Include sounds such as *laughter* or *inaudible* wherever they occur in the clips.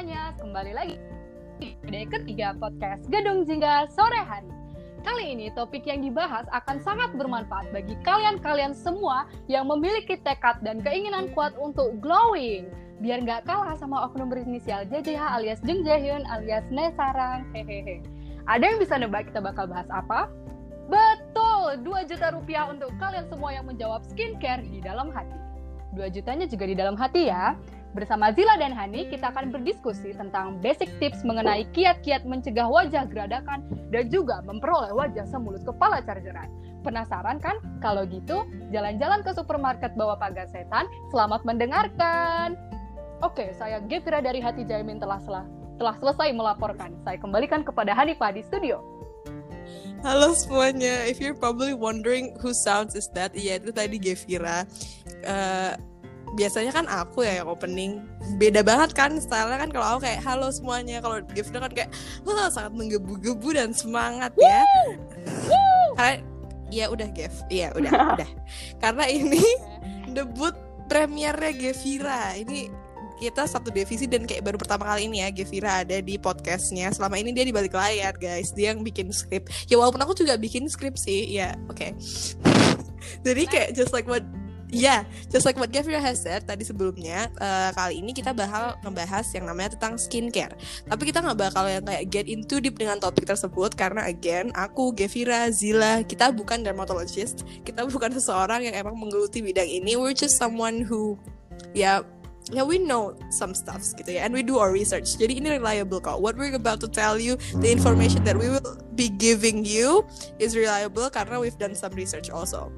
semuanya, kembali lagi di ketiga podcast Gedung Jingga sore hari. Kali ini topik yang dibahas akan sangat bermanfaat bagi kalian-kalian semua yang memiliki tekad dan keinginan kuat untuk glowing. Biar nggak kalah sama oknum berinisial JJH alias Jung Jaehyun alias Nesarang. Hehehe. Ada yang bisa nebak kita bakal bahas apa? Betul, 2 juta rupiah untuk kalian semua yang menjawab skincare di dalam hati. 2 jutanya juga di dalam hati ya. Bersama Zila dan Hani, kita akan berdiskusi tentang basic tips mengenai kiat-kiat mencegah wajah geradakan dan juga memperoleh wajah semulus kepala chargeran. Penasaran kan? Kalau gitu, jalan-jalan ke supermarket bawa pagar setan. Selamat mendengarkan. Oke, saya Gevira dari Hati Jaimin telah sel telah selesai melaporkan. Saya kembalikan kepada Hanifah di studio. Halo semuanya, if you're probably wondering who sounds is that, iya itu tadi Gevira. Uh, biasanya kan aku ya yang opening. Beda banget kan style kan kalau aku kayak halo semuanya. Kalau Gevna kan kayak wah sangat menggebu-gebu dan semangat ya. Karena ya udah Gev iya udah *laughs* udah. Karena ini *laughs* debut premiernya Gevira. Ini kita satu divisi dan kayak baru pertama kali ini ya Gevira ada di podcastnya. Selama ini dia di balik layar guys. Dia yang bikin skrip. Ya walaupun aku juga bikin skrip sih. Ya oke. Okay. *laughs* jadi kayak just like what Ya, yeah, just like what Gavira has said tadi sebelumnya, uh, kali ini kita bakal ngebahas yang namanya tentang skincare. Tapi kita nggak bakal yang kayak get into deep dengan topik tersebut karena again, aku Gavira, Zila, kita bukan dermatologist, kita bukan seseorang yang emang menggeluti bidang ini. We're just someone who, ya, yeah, yeah, we know some stuffs gitu ya, and we do our research. Jadi ini reliable kok. What we're about to tell you, the information that we will be giving you is reliable karena we've done some research also.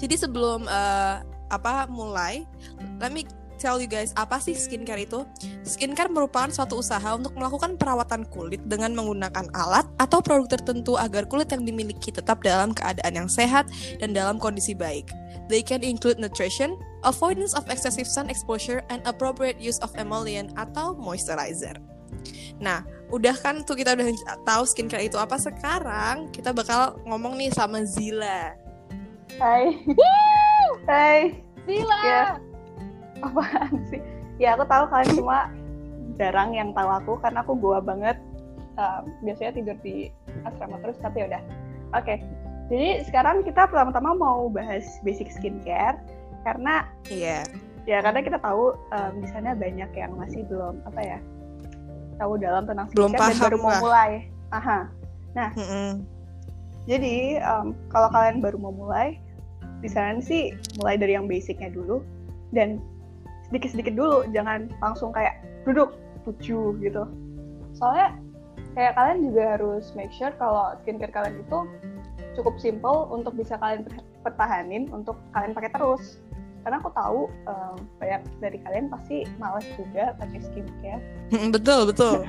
Jadi sebelum uh, apa mulai, let me tell you guys apa sih skincare itu? Skincare merupakan suatu usaha untuk melakukan perawatan kulit dengan menggunakan alat atau produk tertentu agar kulit yang dimiliki tetap dalam keadaan yang sehat dan dalam kondisi baik. They can include nutrition, avoidance of excessive sun exposure, and appropriate use of emollient atau moisturizer. Nah, udah kan tuh kita udah tahu skincare itu apa sekarang, kita bakal ngomong nih sama Zila. Hai. Hai. Sila. Ya. Apaan sih? Ya aku tahu kalian semua jarang yang tahu aku karena aku gua banget. Uh, biasanya tidur di asrama terus tapi ya udah. Oke. Okay. Jadi sekarang kita pertama-tama mau bahas basic skincare karena iya. Yeah. Ya karena kita tahu um, di sana banyak yang masih belum apa ya tahu dalam tentang skincare belum paham dan baru mau mulai. Aha. Nah, mm -mm. Jadi um, kalau kalian baru mau mulai, disaran sih mulai dari yang basicnya dulu dan sedikit-sedikit dulu, jangan langsung kayak duduk tujuh gitu. Soalnya kayak kalian juga harus make sure kalau skincare kalian itu cukup simple untuk bisa kalian pertahanin untuk kalian pakai terus. Karena aku tahu um, banyak dari kalian pasti males juga pakai skincare. *laughs* betul betul.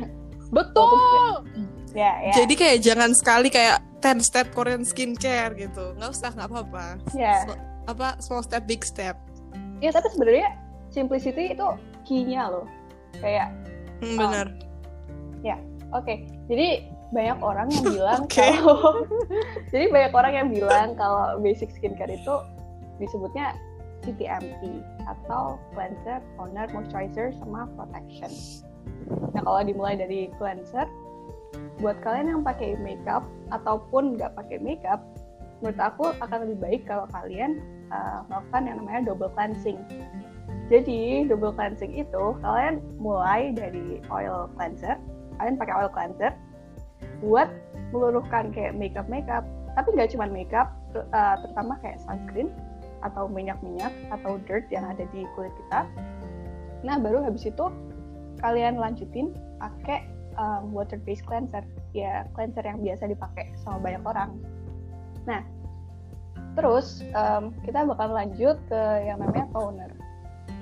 Betul. Ya, ya. Jadi kayak jangan sekali kayak 10 step Korean skincare gitu. Nggak usah, nggak apa-apa. Ya. Sm- apa small step big step. Ya, tapi sebenarnya simplicity itu key-nya loh. Kayak Hmm, benar. ya, oke. Jadi banyak orang yang bilang *laughs* Oke. kalau *laughs* Jadi banyak orang yang bilang kalau basic skincare itu disebutnya CTMP atau cleanser, toner, moisturizer sama protection. Nah, kalau dimulai dari cleanser, buat kalian yang pakai makeup ataupun nggak pakai makeup, menurut aku akan lebih baik kalau kalian uh, melakukan yang namanya double cleansing. Jadi double cleansing itu kalian mulai dari oil cleanser, kalian pakai oil cleanser buat meluruhkan kayak makeup makeup, tapi nggak cuma makeup, uh, terutama kayak sunscreen atau minyak-minyak atau dirt yang ada di kulit kita. Nah baru habis itu kalian lanjutin pakai um, water based cleanser. Ya cleanser yang biasa dipakai sama banyak orang. Nah terus um, kita bakal lanjut ke yang namanya toner.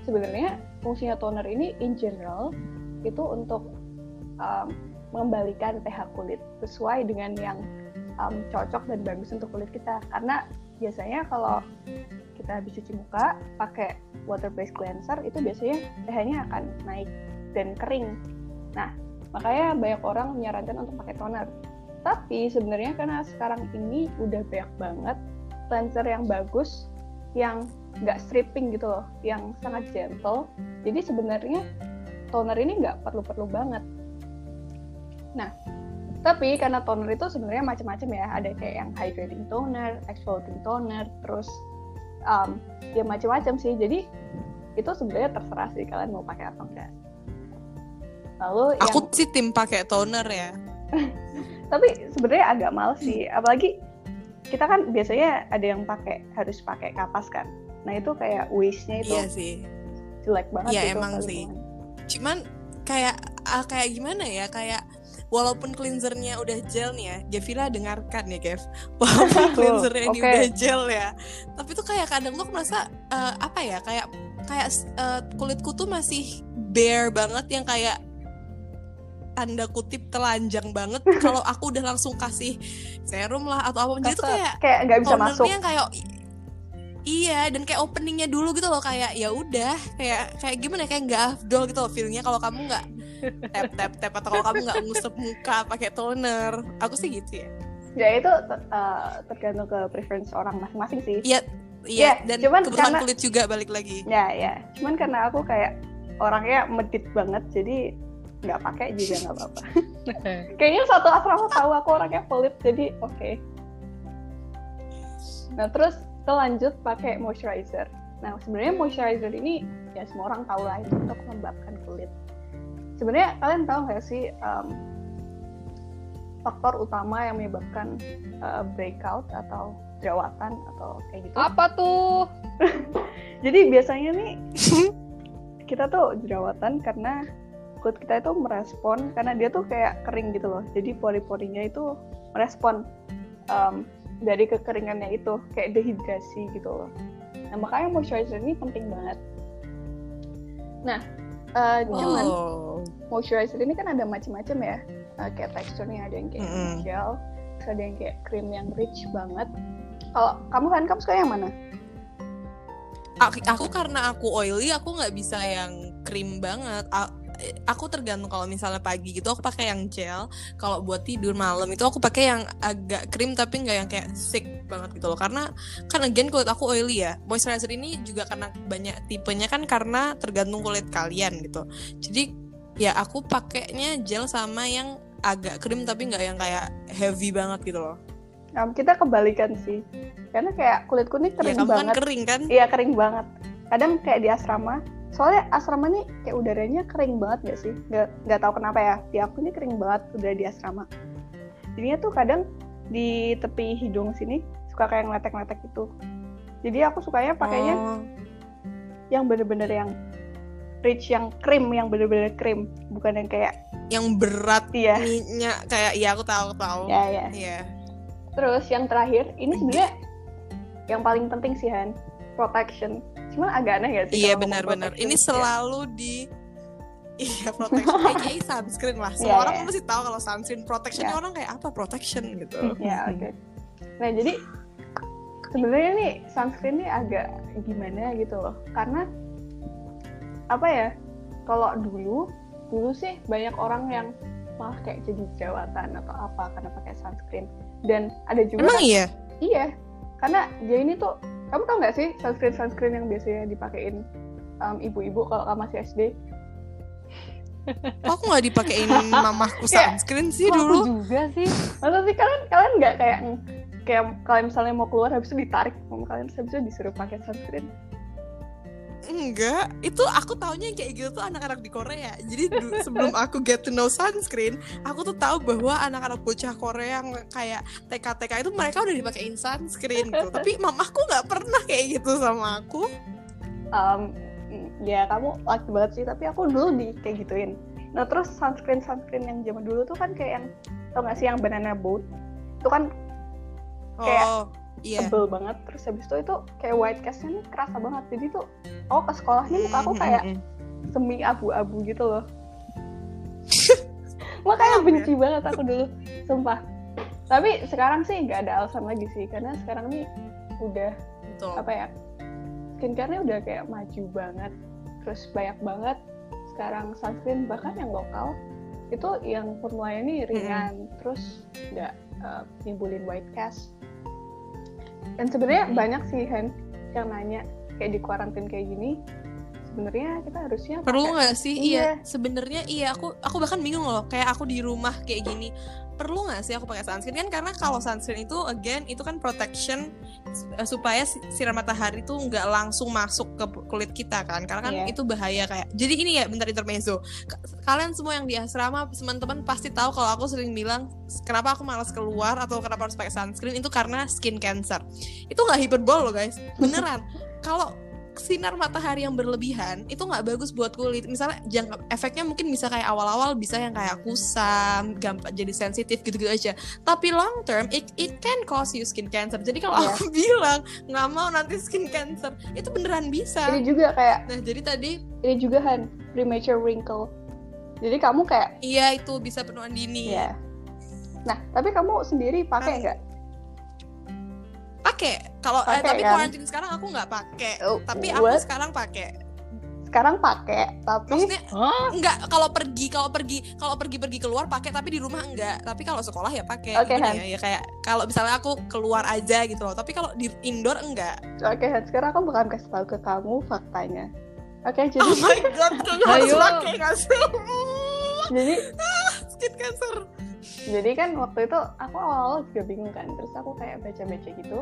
Sebenarnya fungsinya toner ini in general itu untuk um, mengembalikan pH kulit sesuai dengan yang um, cocok dan bagus untuk kulit kita. Karena biasanya kalau kita habis cuci muka pakai water based cleanser itu biasanya pH-nya akan naik dan kering. Nah, makanya banyak orang menyarankan untuk pakai toner. Tapi sebenarnya karena sekarang ini udah banyak banget cleanser yang bagus, yang nggak stripping gitu loh, yang sangat gentle. Jadi sebenarnya toner ini nggak perlu-perlu banget. Nah, tapi karena toner itu sebenarnya macam-macam ya, ada kayak yang hydrating toner, exfoliating toner, terus um, ya macam-macam sih. Jadi itu sebenarnya terserah sih kalian mau pakai apa enggak. Lalu Aku yang, sih tim pakai toner ya. *laughs* tapi sebenarnya agak males sih, apalagi kita kan biasanya ada yang pakai harus pakai kapas kan. Nah itu kayak waste-nya itu Iya sih. jelek banget Iya, gitu emang sih. lingkungan. Cuman kayak ah, kayak gimana ya? Kayak walaupun cleansernya udah gel nih ya, Gevila dengarkan ya, Kev. *laughs* Walaupun *laughs* cleansernya ini oke. udah gel ya, tapi tuh kayak kadang tuh aku merasa eh, apa ya? Kayak kayak eh, kulitku tuh masih bare banget yang kayak tanda kutip telanjang banget *laughs* kalau aku udah langsung kasih serum lah atau apa jadi tuh Kasar. kayak kayak nggak bisa masuk. kayak iya dan kayak openingnya dulu gitu loh kayak ya udah kayak kayak gimana ya, kayak nggak afdol gitu loh feelnya kalau kamu nggak tap tap tap atau kalau kamu nggak ngusap muka pakai toner aku sih gitu ya Ya itu uh, tergantung ke preference orang masing-masing sih. iya Ya, iya dan cuman kebutuhan karena- kulit juga balik lagi Ya ya. Cuman karena aku kayak orangnya medit banget, jadi nggak pakai juga nggak apa-apa. *laughs* Kayaknya satu asrama tahu aku orangnya pelit, jadi oke. Nah terus lanjut pakai moisturizer. Nah sebenarnya moisturizer ini ya semua orang tahu lah itu untuk melembabkan kulit. Sebenarnya kalian tahu nggak sih um, faktor utama yang menyebabkan uh, breakout atau jerawatan atau kayak gitu? Apa tuh? *laughs* Jadi biasanya nih *laughs* kita tuh jerawatan karena kulit kita itu merespon karena dia tuh kayak kering gitu loh. Jadi pori-porinya itu merespon um, dari kekeringannya itu kayak dehidrasi gitu loh. Nah makanya moisturizer ini penting banget. Nah uh, cuman oh moisturizer ini kan ada macam-macam ya. Uh, kayak teksturnya ada yang kayak Mm-mm. gel, terus ada yang kayak krim yang rich banget. Kalau kamu kan kamu suka yang mana? aku, aku karena aku oily aku nggak bisa yang krim banget A- aku tergantung kalau misalnya pagi gitu aku pakai yang gel kalau buat tidur malam itu aku pakai yang agak krim tapi nggak yang kayak thick banget gitu loh karena kan again kulit aku oily ya moisturizer ini juga karena banyak tipenya kan karena tergantung kulit kalian gitu jadi ya aku pakainya gel sama yang agak krim tapi nggak yang kayak heavy banget gitu loh Um, kita kebalikan sih. Karena kayak kulitku nih ya kering kan banget. kering kan Iya kering banget. Kadang kayak di asrama. Soalnya asrama nih kayak udaranya kering banget gak sih? Gak, nggak tahu kenapa ya. Di aku nih kering banget udah di asrama. Jadinya tuh kadang di tepi hidung sini suka kayak ngeletek-ngeletek gitu. Jadi aku sukanya pakainya Oh. yang bener-bener yang rich, yang krim, yang bener-bener krim. Bukan yang kayak yang berat iya. minyak kayak ya aku tahu tahu Ya ya. Iya. Terus yang terakhir, ini sebenarnya yang paling penting sih Han, protection. Cuman agak aneh gak sih? Iya benar-benar. Ini Ya. selalu di Iya protection *laughs* aka sunscreen lah. Semua Iya, orang iya. pasti tahu kalau sunscreen protection Iya. orang kayak apa protection gitu. Ya oke. Nah jadi sebenarnya nih sunscreen ini agak gimana gitu loh, karena apa ya? Kalau dulu, dulu sih banyak orang yang malah kayak jadi jerawatan atau apa karena pakai sunscreen. Dan ada juga Emang iya? Iya, karena dia ini tuh, kamu tau nggak sih sunscreen sunscreen yang biasanya dipakein um, ibu-ibu kalau kamu masih SD? Kok aku nggak dipakein mamahku Kayak, *laughs* sunscreen sih Kok aku dulu? juga sih. Masa sih kalian kalian nggak kayak kayak kalian misalnya mau keluar habis itu ditarik kalian habis itu disuruh pakai sunscreen? Enggak, itu aku taunya yang kayak gitu tuh anak-anak di Korea. Jadi *laughs* sebelum aku get to know sunscreen, aku tuh tahu bahwa anak-anak bocah Korea yang kayak TK-TK itu mereka udah dipakein sunscreen gitu. *laughs* Tapi mamaku nggak pernah kayak gitu sama aku. Um, ya kamu laki banget sih, tapi aku dulu di kayak gituin. Nah terus sunscreen sunscreen yang zaman dulu tuh kan kayak yang tau nggak sih yang banana boat? Itu kan Kayak Oh, iya. tebel banget. Terus habis itu itu kayak white castnya nih kerasa banget. Jadi tuh oh ke sekolahnya muka aku kayak Mm, mm, mm. semi abu-abu gitu loh. *laughs* Makanya benci banget aku dulu sumpah. Tapi sekarang sih nggak ada alasan lagi sih karena sekarang nih udah Betul. apa ya skincare-nya udah kayak maju banget. Terus banyak banget sekarang sunscreen bahkan yang lokal itu yang formulanya nih ringan. Terus nggak uh, nimbulin white cast dan sebenarnya Mm-mm. banyak sih Hen yang nanya kayak di kuarantin kayak gini sebenarnya kita harusnya perlu nggak sih Iya. iya, sebenarnya iya aku aku bahkan bingung loh kayak aku di rumah kayak gini perlu nggak sih aku pakai sunscreen? Kan karena kalau sunscreen itu again itu kan protection eh, supaya si- sinar matahari tuh nggak langsung masuk ke kulit kita kan. Karena kan Iya. itu bahaya kayak jadi ini ya bentar intermezzo. Ka- kalian semua yang di asrama teman-teman pasti tahu kalau aku sering bilang kenapa aku malas keluar atau kenapa harus pakai sunscreen? Itu karena skin cancer. Itu nggak hiperbol loh guys. Beneran. Kalau sinar matahari yang berlebihan itu nggak bagus buat kulit. Misalnya jangka efeknya mungkin bisa kayak awal-awal bisa yang kayak kusam gampang jadi sensitif gitu-gitu aja. Tapi long term it, it can cause you skin cancer. Jadi kalau Iya. aku *laughs* bilang nggak mau nanti skin cancer itu beneran bisa. Ini juga kayak nah jadi tadi ini juga kan premature wrinkle. Jadi kamu kayak iya itu bisa penuhan dini. Ya nah tapi kamu sendiri pakai nggak pakai. Kalau eh, tapi kan? quarantine sekarang aku nggak pakai. Oh, tapi aku what? sekarang pakai. Sekarang pakai tapi maksudnya Hah? enggak kalau pergi kalau pergi kalau pergi pergi keluar pakai tapi di rumah enggak tapi kalau sekolah ya pakai. Han. ya, ya kayak kalau misalnya aku keluar aja gitu loh. Tapi kalau di indoor enggak oke Han, sekarang aku bakal kasih tahu ke kamu faktanya. Oke jadi oh my god harus Ayo. pakai nggak sih jadi *laughs* skin cancer jadi kan waktu itu aku awal-awal juga bingung kan terus aku kayak baca-baca gitu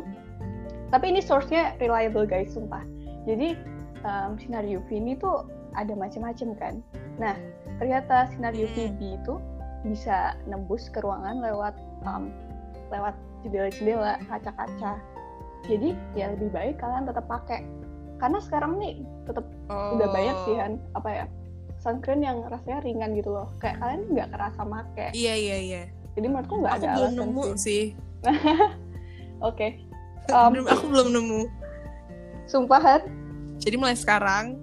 tapi ini source-nya reliable guys sumpah jadi um, sinar UV ini tuh ada macam-macam kan nah ternyata sinar. UVB itu bisa nembus ke ruangan lewat um, lewat jendela-jendela kaca-kaca jadi ya lebih baik kalian tetap pakai karena sekarang nih tetap udah banyak sih Oh. kan apa ya sunscreen yang rasanya ringan gitu loh. Kayak kalian nggak kerasa make. Iya iya iya. Jadi menurutku nggak ada belum alasan nemu sih. sih. *laughs* Oke. Um, Belum- aku belum nemu. Sumpahan jadi mulai sekarang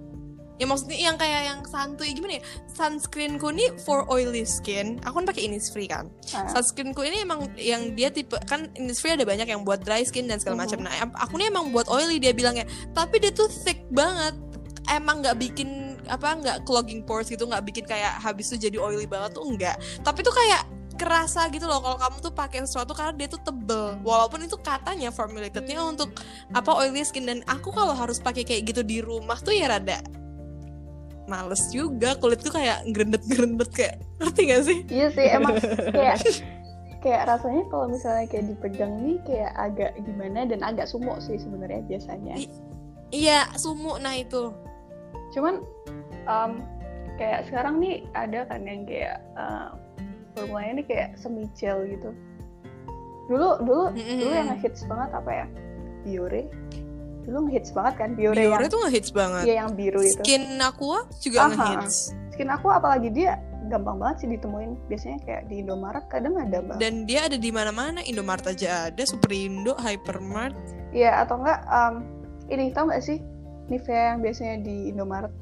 ya maksudnya yang kayak yang santuy gimana ya? Sunscreenku nih for oily skin. Aku kan pakai Innisfree kan. Nah, sunscreenku ini emang yang dia tipe kan Innisfree ada banyak yang buat dry skin dan segala Mhm. macam. Nah, aku nih emang buat oily dia bilangnya. Tapi dia tuh thick banget. Emang nggak bikin apa nggak clogging pores gitu, nggak bikin kayak habis tuh jadi oily banget tuh enggak. Tapi tuh kayak kerasa gitu loh kalau kamu tuh pakai sesuatu karena dia tuh tebel. Walaupun itu katanya formulatednya untuk apa oily skin dan aku kalau harus pakai kayak gitu di rumah tuh ya rada males juga kulitku kayak gerendet-gerendet kayak ngerti gak sih? iya sih emang kayak *laughs* kayak rasanya kalau misalnya kayak dipegang nih kayak agak gimana dan agak sumuk sih sebenarnya biasanya I- Iya, sumuk nah itu. cuman um, kayak sekarang nih ada kan yang kayak uh, formulanya ini kayak semi gel gitu dulu dulu Mm-mm. dulu yang ngehits banget apa ya Biore dulu ngehits banget kan Biore, Biore yang tuh ngehits banget. iya yang biru itu Skin Aqua juga Aha. ngehits. skin aku apalagi dia gampang banget sih ditemuin biasanya kayak di Indomaret kadang ada banget Dan dia ada di mana-mana. Indomaret aja ada, Superindo, Hypermart. Iya atau enggak um, ini tau nggak sih Nivea yang biasanya di Indomaret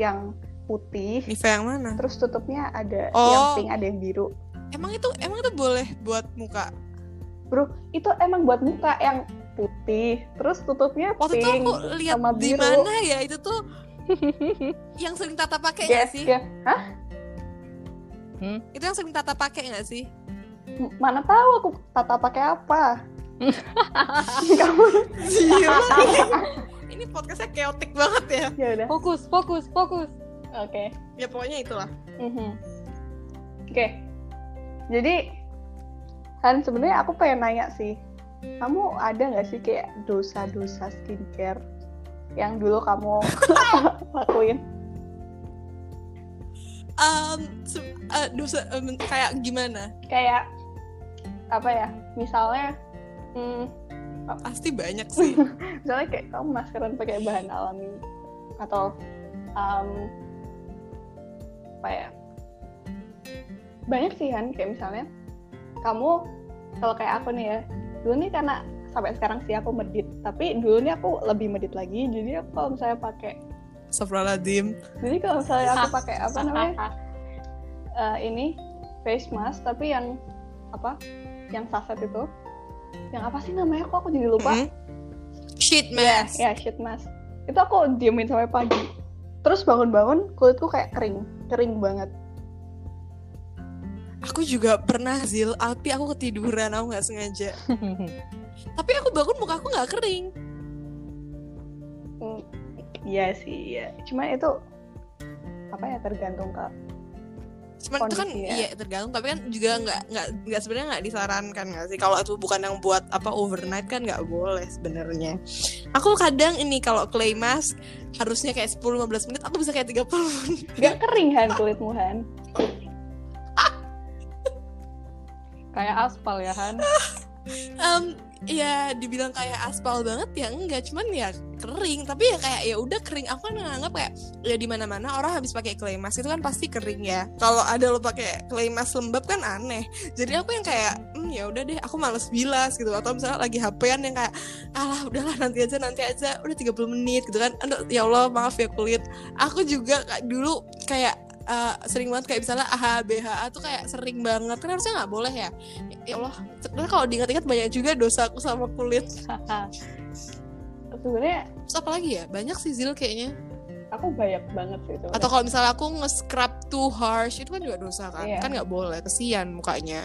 yang putih Nivea yang mana? terus tutupnya ada Oh. yang pink ada yang biru Emang itu emang itu boleh buat muka. bro itu emang buat muka yang putih terus tutupnya Waktu itu pink aku lihat sama di biru mana ya itu tuh *laughs* yang sering Tata pakai nggak sih? guess. Hah? Itu yang sering Tata pakai nggak sih? M- mana tahu aku tata pakai apa *laughs* kamu Gila. *laughs* ini podcastnya chaotic banget ya. ya udah Fokus, fokus, fokus. oke Ya pokoknya itulah. Mhm. Oke, jadi kan sebenarnya aku pengen nanya sih, kamu ada nggak sih kayak dosa-dosa skincare yang dulu kamu *laughs* lakuin? Um, se- eh, dosa em, kayak gimana? Kayak apa ya? Misalnya, hmm, Pasti banyak sih. *laughs* misalnya kayak kamu maskeran pakai bahan alami atau um, apa ya? Banyak sih kan kayak misalnya kamu kalau kayak aku nih ya dulu nih karena sampai sekarang sih aku medit tapi dulu nih aku lebih medit lagi jadi aku kalau misalnya pakai Astagfirullahaladzim. jadi kalau misalnya aku *laughs* pakai apa namanya *laughs* eh, ini face mask tapi yang apa yang saset itu yang apa sih namanya kok aku jadi lupa Mm. Shit mask. ya sheet mask itu aku diemin sampai pagi terus bangun-bangun kulitku kayak kering kering banget Aku juga pernah zil, tapi aku ketiduran, aku nggak sengaja. *laughs* Tapi aku bangun muka aku nggak kering. Hmm, Iya sih, iya. Cuma itu apa ya tergantung ke Cuman itu kan Kondisi ya. iya tergantung tapi kan juga nggak nggak nggak sebenarnya nggak disarankan nggak sih kalau itu bukan yang buat apa overnight kan nggak boleh sebenarnya. Aku kadang ini kalau clay mask harusnya kayak 10-15 menit aku bisa kayak 30 menit. Gak kering Han kulitmu Han. *laughs* Kayak aspal ya Han. *laughs* Em, ya dibilang kayak aspal banget ya enggak. Cuman ya kering. Tapi ya kayak ya udah kering. Aku kan nganggap kayak ya di mana mana orang habis pakai clay mask itu kan pasti kering ya. Kalau ada lo pakai clay mask lembab kan aneh. Jadi aku yang kayak hmm, ya udah deh aku males bilas gitu. Atau misalnya lagi HP-an yang kayak alah udahlah nanti aja nanti aja. Udah 30 menit gitu kan. Aduh, ya Allah maaf ya kulit. Aku juga dulu kayak eh, sering banget kayak misalnya AHA BHA tuh kayak sering banget. Kan harusnya nggak boleh ya? Ya Allah sebenarnya kalau diingat-ingat banyak juga dosa aku sama kulit. *laughs* Sebenarnya terus apa lagi ya? Banyak sih Zil kayaknya. Aku banyak banget sih itu. atau kalau misalnya aku nge-scrub too harsh itu kan juga dosa kan? Iya. kan nggak boleh kesian mukanya.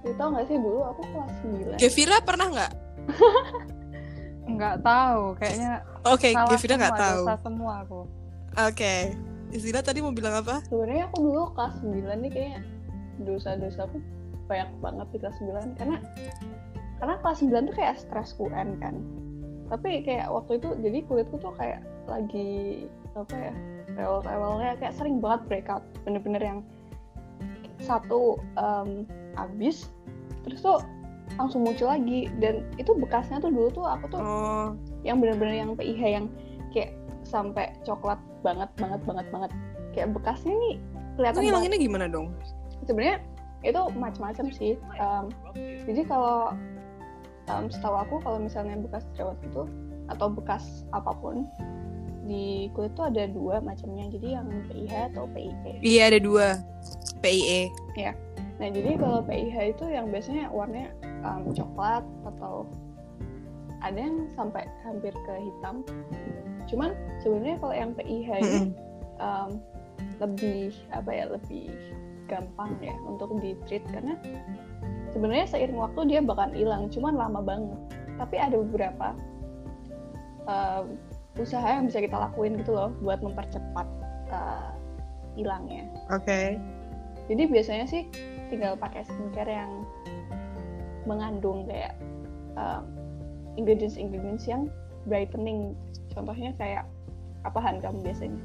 Lu tau gak sih dulu aku kelas 9 Gevira pernah nggak? Nggak tahu, kayaknya oke salah Gevira nggak tahu. dosa semua aku. oke Zila tadi mau bilang apa? Sebenarnya aku dulu kelas 9 nih kayaknya. Dosa-dosa aku banyak banget di kelas 9 karena karena kelas 9 tuh kayak stres UN kan. Tapi kayak waktu itu jadi kulitku tuh kayak lagi apa ya rewel-rewelnya. Kayak sering banget breakout. Bener-bener yang satu em, habis terus tuh langsung muncul lagi. Dan itu bekasnya tuh dulu tuh aku tuh oh. yang bener-bener yang PIH yang kayak sampai coklat banget banget banget banget. Kayak bekasnya nih itu kelihatan banget. ngilanginnya gimana dong? Sebenarnya itu macam-macam sih Em, jadi kalau em, setahu aku kalau misalnya bekas jerawat itu atau bekas apa pun di kulit tuh ada dua macamnya jadi yang PIH atau PIE iya ada dua. PIE nah jadi kalau PIH itu yang biasanya warnanya em, coklat atau ada yang sampai hampir ke hitam cuman sebenarnya kalau yang PIH ini um, lebih apa ya lebih gampang ya untuk di treat karena sebenarnya seiring waktu dia bakal hilang cuman lama banget. Tapi ada beberapa um, usaha yang bisa kita lakuin gitu loh buat mempercepat uh, hilangnya. Oke. Jadi biasanya sih tinggal pakai skincare yang mengandung kayak um, ingredients ingredients yang brightening contohnya kayak apahan kamu biasanya?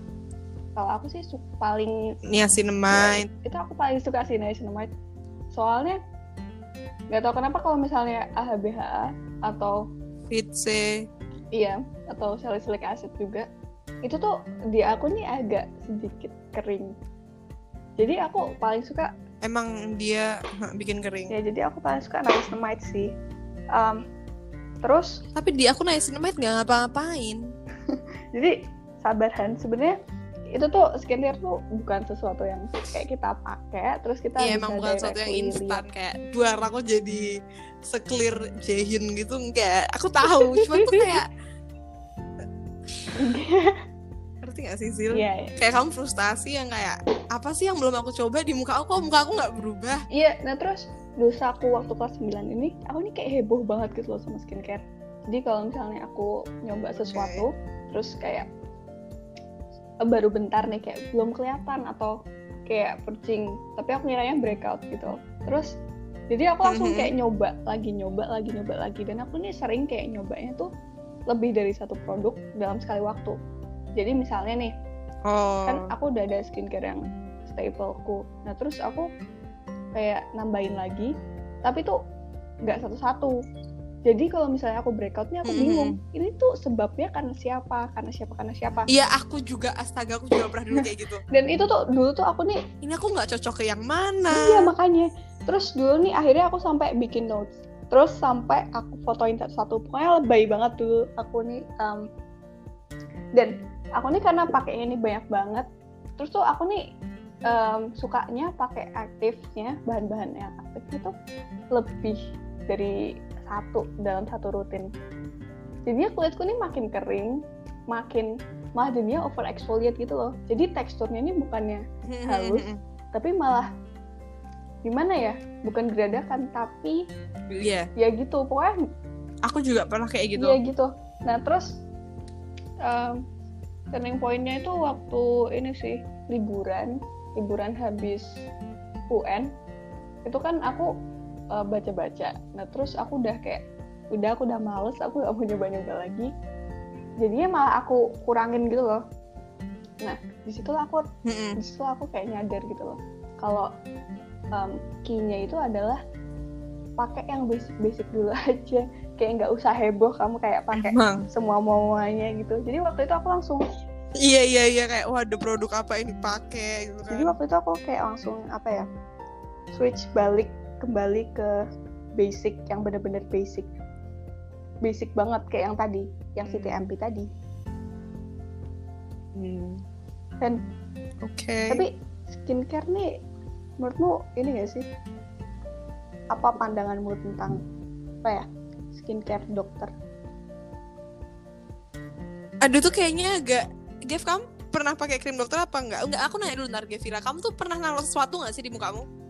Kalau aku sih su- paling niacinamide itu aku paling suka sih niacinamide soalnya nggak tahu kenapa kalau misalnya AHBHA atau Fit C iya atau salicylic acid juga itu tuh di aku nih agak sedikit kering. Jadi aku paling suka emang dia bikin kering? Ya jadi aku paling suka niacinamide sih. Um, terus tapi di aku niacinamide nggak ngapa-ngapain jadi sabar Han. Sebenarnya itu tuh skincare tuh bukan sesuatu yang kayak kita pakai terus kita Iya emang bukan sesuatu yang instan. kayak dua aku jadi seklir Jaehyun gitu. Enggak aku tahu. Cuma tuh kayak *laughs* ngerti gak sih Zil? Iya, iya. kayak kamu frustasi yang kayak apa sih yang belum aku coba di muka aku? Kok muka aku nggak berubah. Iya, nah terus dosa aku waktu kelas 9 ini, aku nih kayak heboh banget gitu loh sama skincare. Jadi kalau misalnya aku nyoba sesuatu, terus kayak eh, baru bentar nih kayak belum kelihatan atau kayak percing, tapi aku ngiranya breakout gitu. Terus jadi aku langsung Mhm. kayak nyoba lagi, nyoba lagi, nyoba lagi. Dan aku nih sering kayak nyobanya tuh lebih dari satu produk dalam sekali waktu. Jadi misalnya nih, oh kan aku udah ada skincare yang stapleku nah terus aku kayak nambahin lagi tapi tuh nggak satu-satu jadi kalau misalnya aku breakout nih aku Mhm. bingung ini tuh sebabnya karena siapa? Karena siapa? Karena siapa? Iya aku juga astaga aku juga pernah dulu kayak gitu. dan itu tuh dulu tuh aku nih ini aku nggak cocok ke yang mana? Iya makanya. Terus dulu nih akhirnya aku sampai bikin notes. Terus sampai aku fotoin satu-satu. Pokoknya lebay banget dulu aku nih um, dan aku nih karena pakai ini banyak banget. Terus tuh aku nih um, sukanya pakai aktifnya bahan-bahan yang aktifnya tuh lebih dari satu dalam satu rutin. Jadinya kulitku nih makin kering makin malah jadinya over exfoliate gitu loh. Jadi teksturnya ini bukannya *laughs* halus. tapi malah gimana ya? Bukan geradakan tapi iya. ya gitu. Pokoknya aku juga pernah kayak gitu. Ya gitu. Nah terus em, turning pointnya itu waktu ini sih liburan. Liburan habis UN itu kan aku uh, baca-baca. Nah terus aku udah kayak udah aku udah males aku gak mau nyoba-nyoba lagi. Jadinya malah aku kurangin gitu loh. Nah di situ aku Mm-mm. di situ aku kayak nyadar gitu loh. Kalau um, key-nya itu adalah pakai yang basic-basic dulu *laughs* aja. Kayak nggak usah heboh kamu kayak pakai semua mau-mauannya gitu. Jadi waktu itu aku langsung Iya iya iya kayak waduh produk apa ini pakai gitu kan. jadi waktu itu aku kayak langsung apa ya switch balik kembali ke basic yang bener-bener basic basic banget kayak yang tadi yang Hmm. CTMP tadi Hmm. dan Oke. tapi skincare nih menurutmu ini gak sih apa pandanganmu tentang apa ya skincare dokter Aduh tuh kayaknya agak Gev kamu pernah pakai krim dokter apa enggak? Enggak, aku nanya dulu ntar Gevira. Kamu tuh pernah naruh sesuatu nggak sih di mukamu?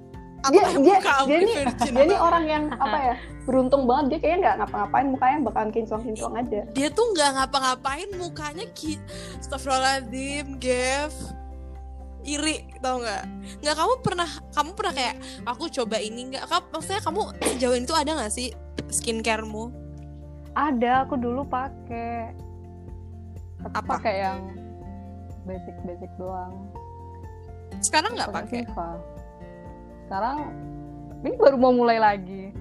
Apa dia dia dia virgin dia banget? orang yang apa ya beruntung banget dia kayaknya nggak ngapa-ngapain mukanya bakalan kinclong-kinclong aja dia tuh nggak ngapa-ngapain mukanya ki Astagfirullahaladzim Gev iri tau nggak nggak kamu pernah kamu pernah kayak aku coba ini nggak kamu maksudnya kamu sejauh ini tuh ada nggak sih skincaremu Ada, aku dulu pakai. Apa? Pakai yang basic-basic doang. sekarang nggak pakai. Sekarang ini baru mau mulai lagi.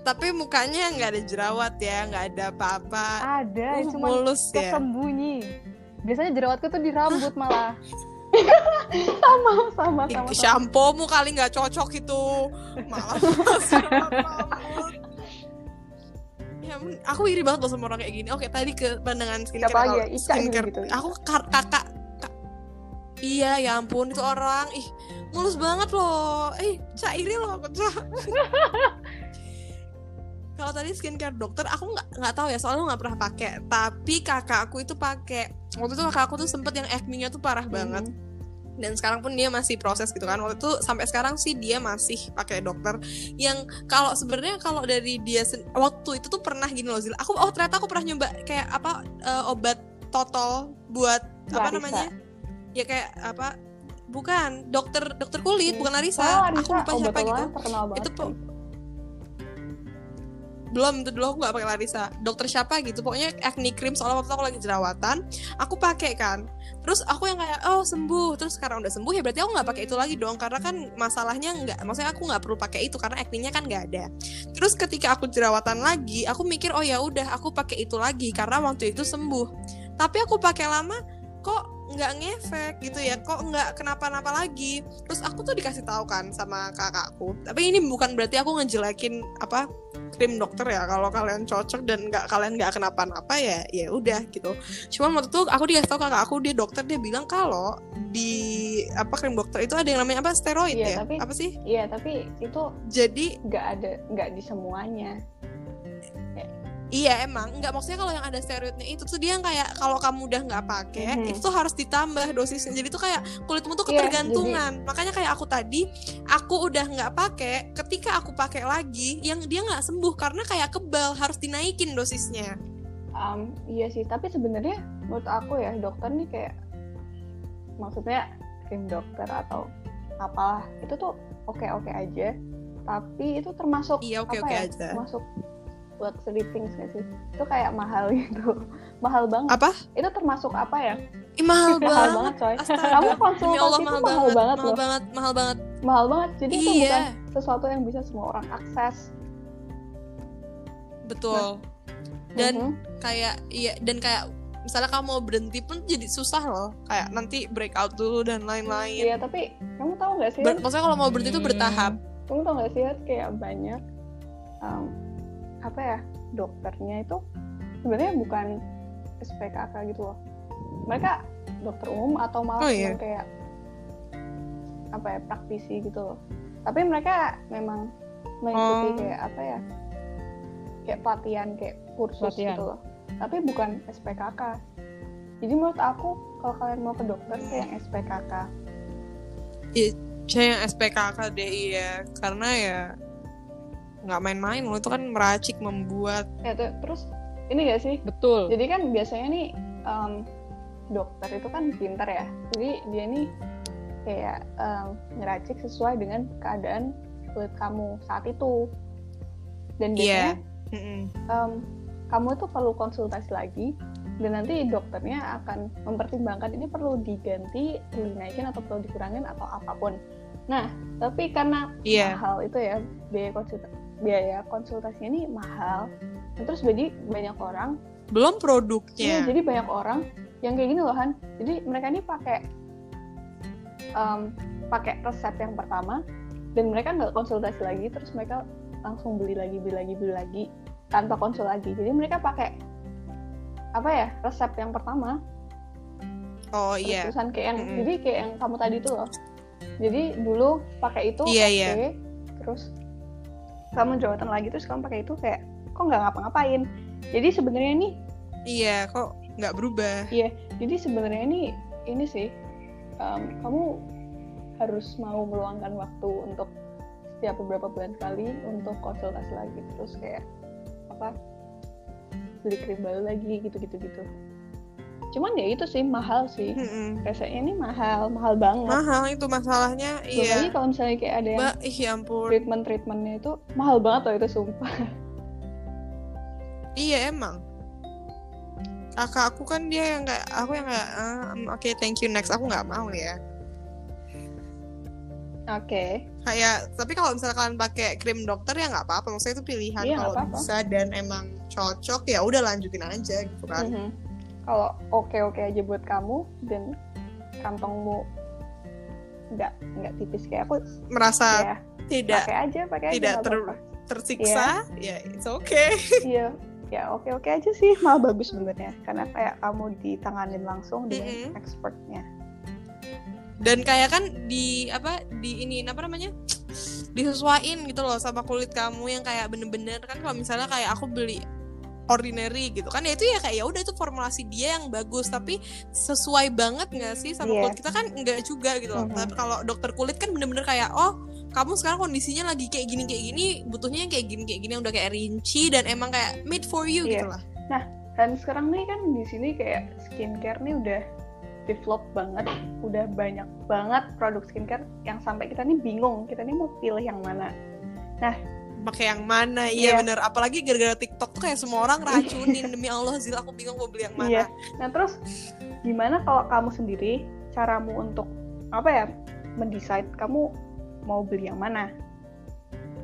tapi mukanya nggak ada jerawat ya nggak ada apa-apa Ada, Uh, cuma mulus ya. Biasanya jerawatku tuh di rambut malah. *laughs* sama sama sama, sama. shampoo mu kali nggak cocok itu malah *laughs* ya aku iri banget loh sama orang kayak gini oke tadi ke pandangan skincare Siapa ya? Ica skincare gitu. aku kakak kak- iya ya ampun itu orang. Ih mulus banget loh. Eh cak iri loh *laughs* kalau tadi skincare dokter aku nggak nggak tahu ya soalnya nggak pernah pakai. Tapi kakak aku itu pakai. Waktu itu kakak aku tuh sempet yang acne-nya tuh parah banget. Mhm. dan sekarang pun dia masih proses gitu kan. Waktu itu sampai sekarang sih dia masih pakai dokter. Yang kalau sebenarnya kalau dari dia waktu itu tuh pernah gini loh Zil. Aku oh ternyata aku pernah nyoba kayak apa eh, obat total buat apa Larisa. namanya ya kayak apa bukan dokter dokter kulit Hmm. bukan Larisa Oh, aku lupa siapa obat-obatan gitu. Itu po- belum itu dulu aku nggak pakai Larisa dokter siapa gitu pokoknya acne cream soalnya waktu aku lagi jerawatan. Aku pakai kan. Terus aku yang kayak oh sembuh. Terus sekarang udah sembuh ya berarti aku nggak pakai itu lagi dong karena kan masalahnya nggak maksudnya aku nggak perlu pakai itu karena acne-nya kan nggak ada. Terus ketika aku jerawatan lagi aku mikir oh ya udah aku pakai itu lagi karena waktu itu sembuh. Tapi aku pakai lama kok nggak ngefek gitu ya kok nggak kenapa-napa lagi. Terus aku tuh dikasih tahu kan sama kakakku. Tapi ini bukan berarti aku ngejelekin apa krim dokter ya. Kalau kalian cocok dan nggak kalian nggak kenapa-napa ya ya udah gitu. Cuman waktu itu aku dikasih tahu kakak aku dia dokter dia bilang kalau di apa krim dokter itu ada yang namanya apa steroid Iya, ya? tapi- apa sih? Iya, tapi itu jadi nggak ada nggak di semuanya. Iya emang. Nggak maksudnya kalau yang ada steroidnya itu tuh dia yang kayak kalau kamu udah nggak pakai Mhm. itu tuh harus ditambah dosisnya. Jadi tuh kayak kulitmu tuh Iya, ketergantungan. Makanya kayak aku tadi aku udah nggak pakai ketika aku pakai lagi yang dia nggak sembuh karena kayak kebal harus dinaikin dosisnya. Um, iya sih, tapi sebenarnya menurut aku ya dokter nih kayak maksudnya tim dokter atau apalah itu tuh oke oke aja. Tapi itu termasuk iya oke apa oke ya, aja. Termasuk luxury things gak sih? Itu kayak mahal *laughs* gitu, mahal banget. apa Itu termasuk apa ya? Ih, mahal *laughs* mahal banget coy. Astaga, Kamu konsultasi Allah itu mahal mahal banget, banget mahal loh. banget, mahal banget. Mahal banget. Jadi itu Iya. bukan sesuatu yang bisa semua orang akses. Betul. Dan Mhm. kayak iya dan kayak misalnya kamu mau berhenti pun jadi susah loh. Kayak nanti breakout dulu dan lain-lain. Iya, tapi kamu tahu nggak sih? Ber- maksudnya kalau mau berhenti itu Hmm. bertahap. kamu tau gak sih kayak banyak um, apa ya dokternya itu sebenarnya bukan SPKK gitu loh mereka dokter umum atau malah Oh, iya. kayak apa ya praktisi gitu loh tapi mereka memang mengikuti Oh. kayak apa ya kayak pelatihan kayak kursus Pelatihan. gitu loh tapi bukan SPKK jadi menurut aku kalau kalian mau ke dokter kayak yang SPKK Saya yang SPKK deh iya karena ya nggak main-main loh itu kan meracik membuat ya tuh, terus ini gak sih Betul. Jadi kan biasanya nih um, dokter itu kan pintar ya jadi dia nih kayak um, ngeracik sesuai dengan keadaan kulit kamu saat itu dan biasanya Iya. Mm-mm. um, kamu tuh perlu konsultasi lagi dan nanti dokternya akan mempertimbangkan ini perlu diganti, perlu dinaikin atau perlu dikurangin atau apa pun. Nah, tapi karena Iya. mahal itu ya biaya konsulta biaya konsultasinya ini mahal. Dan Terus jadi banyak orang, belum iya, produknya jadi banyak orang yang kayak gini loh Han. Jadi mereka ini pakai um, pakai resep yang pertama dan mereka nggak konsultasi lagi, terus mereka langsung beli lagi, beli lagi, beli lagi tanpa konsul lagi. Jadi mereka pakai apa ya resep yang pertama oh iya terusan kayak yang Mm-mm. jadi kayak yang kamu tadi tuh loh. Jadi dulu pakai itu Iya, oke, iya. terus kamu jerawatan lagi terus kamu pakai itu kayak kok nggak ngapa-ngapain. Jadi sebenarnya nih iya kok nggak berubah Jadi sebenarnya ini ini sih um, kamu harus mau meluangkan waktu untuk setiap beberapa bulan sekali untuk konsultasi lagi terus kayak apa beli krim baru lagi gitu gitu gitu. Cuman ya itu sih mahal sih. Resepnya ini mahal mahal banget. mahal itu masalahnya Belum lagi iya kalau misalnya kayak ada yang ih ya ampun treatment treatmentnya itu mahal banget loh itu sumpah. iya emang kakak aku kan dia yang kayak aku yang kayak "Ah, mm, oke thank you next aku nggak mau ya Oke. kayak tapi kalau misalnya kalian pakai krim dokter ya nggak apa-apa maksudnya itu pilihan Iya, kalau nggak bisa dan emang cocok ya udah lanjutin aja gitu kan Mhm. Kalau oke oke aja buat kamu dan kantongmu nggak nggak tipis kayak aku merasa ya tidak pakai aja pakai aja tidak nggak ter- apa-apa. tersiksa ya it's okay *laughs* iya ya oke oke aja sih malah bagus sebenarnya karena kayak kamu ditanganin langsung dengan Mm-mm. expertnya dan kayak kan di apa di ini apa namanya disesuaiin gitu loh sama kulit kamu yang kayak bener-bener kan kalau misalnya kayak aku beli ordinary gitu kan ya itu ya kayak ya udah itu formulasi dia yang bagus tapi sesuai banget nggak sih sama Iya. kulit kita kan enggak juga gitu loh Mhm. tapi kalau dokter kulit kan bener-bener kayak oh kamu sekarang kondisinya lagi kayak gini kayak gini butuhnya yang kayak gini kayak gini yang udah kayak rinci dan emang kayak made for you Iya. gitu lah dan sekarang nih kan di sini kayak skincare nih udah develop banget udah banyak banget produk skincare yang sampai kita nih bingung kita nih mau pilih yang mana pakai yang mana iya Iya. bener apalagi gara-gara TikTok tuh kayak semua orang racunin demi Allah Zil aku bingung mau beli yang mana Iya. Nah terus gimana kalau kamu sendiri caramu untuk apa ya mendesain kamu mau beli yang mana?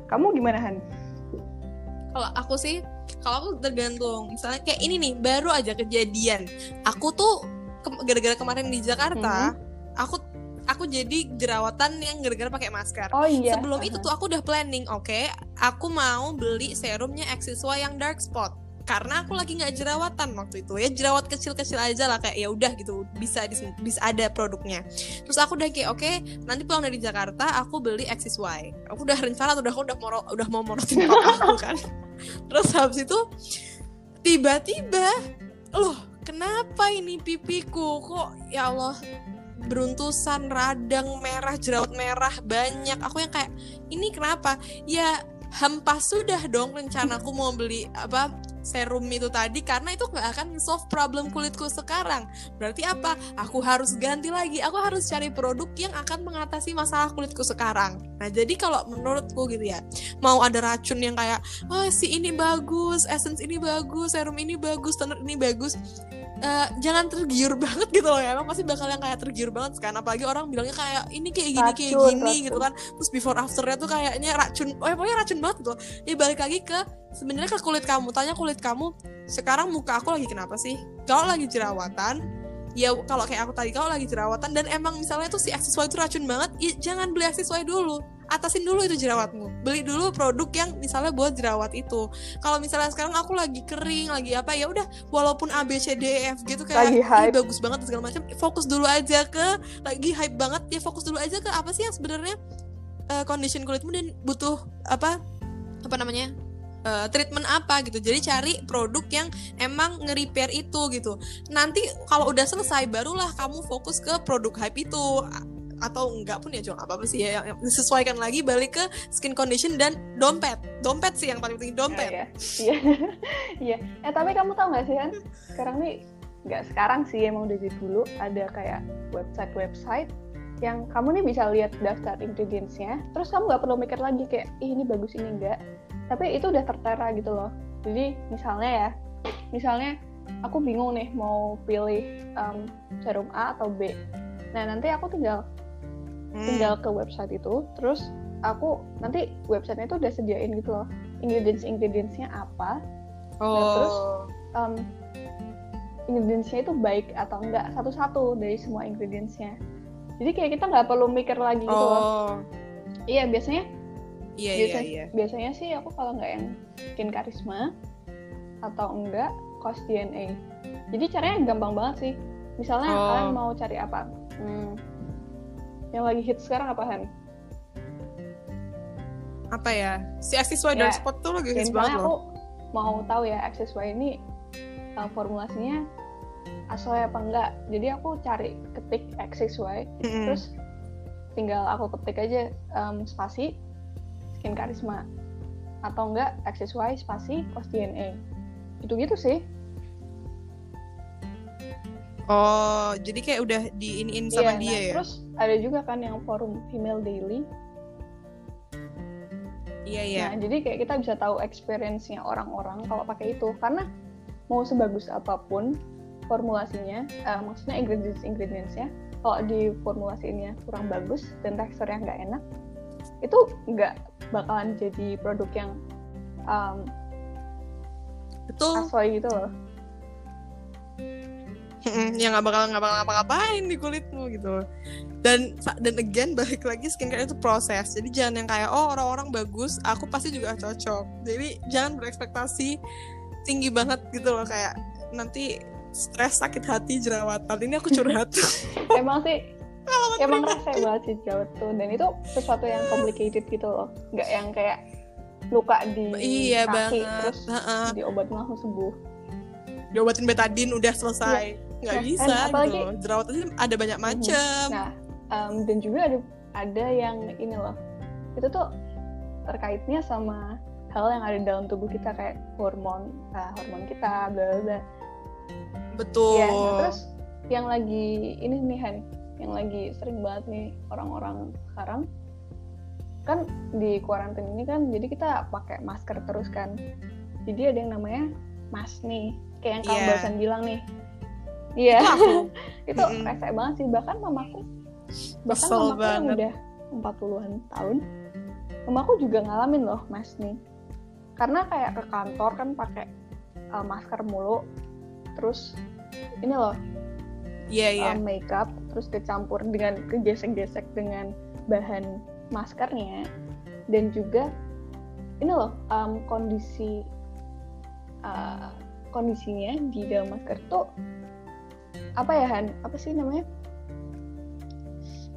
Kamu gimana Han? Kalau aku sih, kalau aku tergantung. Misalnya kayak ini nih, baru aja kejadian. Aku tuh ke- gara-gara kemarin di Jakarta, aku aku jadi jerawatan yang gara-gara pakai masker. Oh iya. Sebelum itu tuh aku udah planning, oke, aku mau beli serumnya Xiswa yang dark spot. Karena aku lagi nggak jerawatan waktu itu ya jerawat kecil-kecil aja lah kayak ya udah gitu bisa dis- bisa ada produknya. Terus aku udah kayak oke nanti pulang dari Jakarta aku beli XSY. Aku udah rencana udah aku udah mau udah mau morotin *laughs* aku kan. Terus habis itu tiba-tiba loh kenapa ini pipiku kok ya Allah beruntusan radang merah jerawat merah banyak. Aku yang kayak ini kenapa? Ya hampas sudah dong rencanaku mau beli apa serum itu tadi karena itu nggak akan solve problem kulitku sekarang. Berarti apa? Aku harus ganti lagi. Aku harus cari produk yang akan mengatasi masalah kulitku sekarang. Nah jadi kalau menurutku gitu ya mau ada racun yang kayak oh si ini bagus essence ini bagus serum ini bagus toner ini bagus Eh, jangan tergiur banget gitu loh ya. Emang pasti bakal yang kayak tergiur banget kan. Apalagi orang bilangnya kayak ini kayak gini kayak Racun, gini racun. gitu kan. Terus before afternya tuh kayaknya racun oh ya pokoknya racun banget gitu. Ya balik lagi ke sebenarnya ke kulit kamu. Tanya kulit kamu sekarang muka aku lagi kenapa sih? Kalau lagi jerawatan ya kalau kayak aku tadi kalau lagi jerawatan dan emang misalnya tuh si XSY itu racun banget ya jangan beli XSY dulu. Atasin dulu itu jerawatmu. Beli dulu produk yang misalnya buat jerawat itu. Kalau misalnya sekarang aku lagi kering lagi apa ya udah walaupun A B C D E F gitu kayak Lagi "Ih, hype." bagus banget segala macam fokus dulu aja ke lagi hype banget ya fokus dulu aja ke apa sih yang sebenarnya eh, condition kulitmu dan butuh apa apa namanya eh, treatment apa gitu. Jadi cari produk yang emang nge-repair itu gitu. Nanti kalau udah selesai barulah kamu fokus ke produk hype itu. Atau enggak pun ya cuma apa apa sih ya yang, disesuaikan lagi balik ke skin condition dan dompet. Dompet sih yang paling penting dompet. Iya, iya. *laughs* Iya. Eh tapi kamu tahu nggak sih kan? Sekarang nih nggak sekarang sih emang dari dulu ada kayak website-website yang kamu nih bisa lihat daftar ingredientsnya terus kamu nggak perlu mikir lagi kayak Ih, ini bagus ini enggak tapi itu udah tertera gitu loh. Jadi misalnya ya misalnya aku bingung nih mau pilih um, serum A atau B. Nah nanti aku tinggal Hmm. tinggal ke website itu terus aku nanti websitenya itu udah sediain gitu loh ingredients ingredientsnya apa oh. terus, um, ingredientsnya itu baik atau enggak satu-satu dari semua ingredientsnya. Jadi kayak kita nggak perlu mikir lagi gitu loh. Oh. Iya biasanya iya iya biasanya, iya. biasanya sih aku kalau nggak yang skin karisma atau enggak cost DNA jadi caranya gampang banget sih. Misalnya Oh. kalian mau cari apa? Hmm, yang lagi hit sekarang apa Han? apa ya? Si XXY Ya, Spot tuh lagi Ya, hits banget aku loh. mau tahu ya XSY ini uh, formulasinya asoy apa enggak? Jadi aku cari ketik XXY Mm-mm. terus tinggal aku ketik aja um, spasi skin karisma. Atau enggak XSY spasi cos DNA gitu-gitu sih. Oh jadi kayak udah di iniin sama Iya, dia nah, ya? terus ada juga kan yang forum female daily. Iya iya. Nah, jadi kayak kita bisa tahu experience-nya orang-orang kalau pakai itu. Karena mau sebagus apa pun formulasinya, eh, maksudnya ingredients ingredientsnya, kalau di formulasinya kurang bagus dan teksturnya nggak enak, itu nggak bakalan jadi produk yang um, betul. asoy gitu loh. Yang nggak bakal nggak bakal ngapa-ngapain di kulitmu gitu. Loh. dan dan again balik lagi skincare itu proses. Jadi jangan yang kayak oh orang-orang bagus aku pasti juga cocok. Jadi jangan berekspektasi tinggi banget gitu loh kayak nanti stres sakit hati jerawatan. Ini aku curhat. *laughs* Emang sih, emang rasa banget sih jerawat tuh, dan itu sesuatu yang complicated gitu loh, nggak yang kayak luka di iya kaki banget. terus Heeh. diobatin langsung sembuh. diobatin betadine udah selesai. Nggak Nah, bisa and apalagi- gitu loh. jerawat aja ada banyak macam Nah, um, dan juga ada ada yang ini loh, itu tuh terkaitnya sama hal yang ada dalam tubuh kita kayak hormon, uh, hormon kita, bla bla. Betul. Iya, nah, terus yang lagi ini nih Han, yang lagi sering banget nih orang-orang sekarang kan di kuarantin ini kan jadi kita pakai masker terus kan. Jadi ada yang namanya mas nih, kayak yang kamu Iya. barusan bilang nih. Iya. itu aku *laughs* itu Mm-mm. rese banget sih bahkan mamaku bahkan Kesel mamaku yang banget. udah 40-an tahun mamaku juga ngalamin loh mas nih karena kayak ke kantor kan pakai uh, masker mulu terus ini loh iya iya uh, makeup terus dicampur dengan kegesek-gesek dengan bahan maskernya. Dan juga ini loh um, kondisi uh, kondisinya di dalam masker tuh apa ya Han? Apa sih namanya?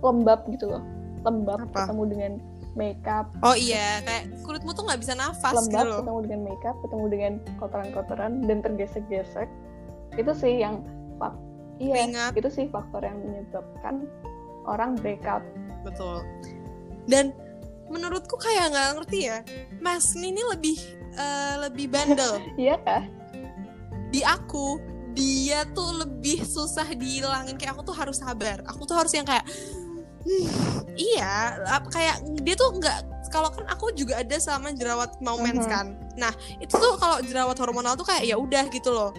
Lembab gitu loh. Lembab Apa? ketemu dengan makeup. Oh iya kayak kulitmu tuh nggak bisa nafas gitu lembab loh. ketemu dengan makeup ketemu dengan kotoran-kotoran dan tergesek-gesek. Itu sih yang iya Keringat. itu sih faktor yang menyebabkan orang breakout. Betul. Dan menurutku kayak nggak ngerti ya mas ini lebih eh, lebih bandel. *laughs* Iya kah? Di aku dia tuh lebih susah dihilangin. Kayak aku tuh harus sabar. Aku tuh harus yang kayak "Hmm, iya kayak dia tuh nggak kalau kan aku juga ada sama jerawat mau mens Mhm. kan. Nah itu tuh kalau jerawat hormonal tuh kayak ya udah gitu loh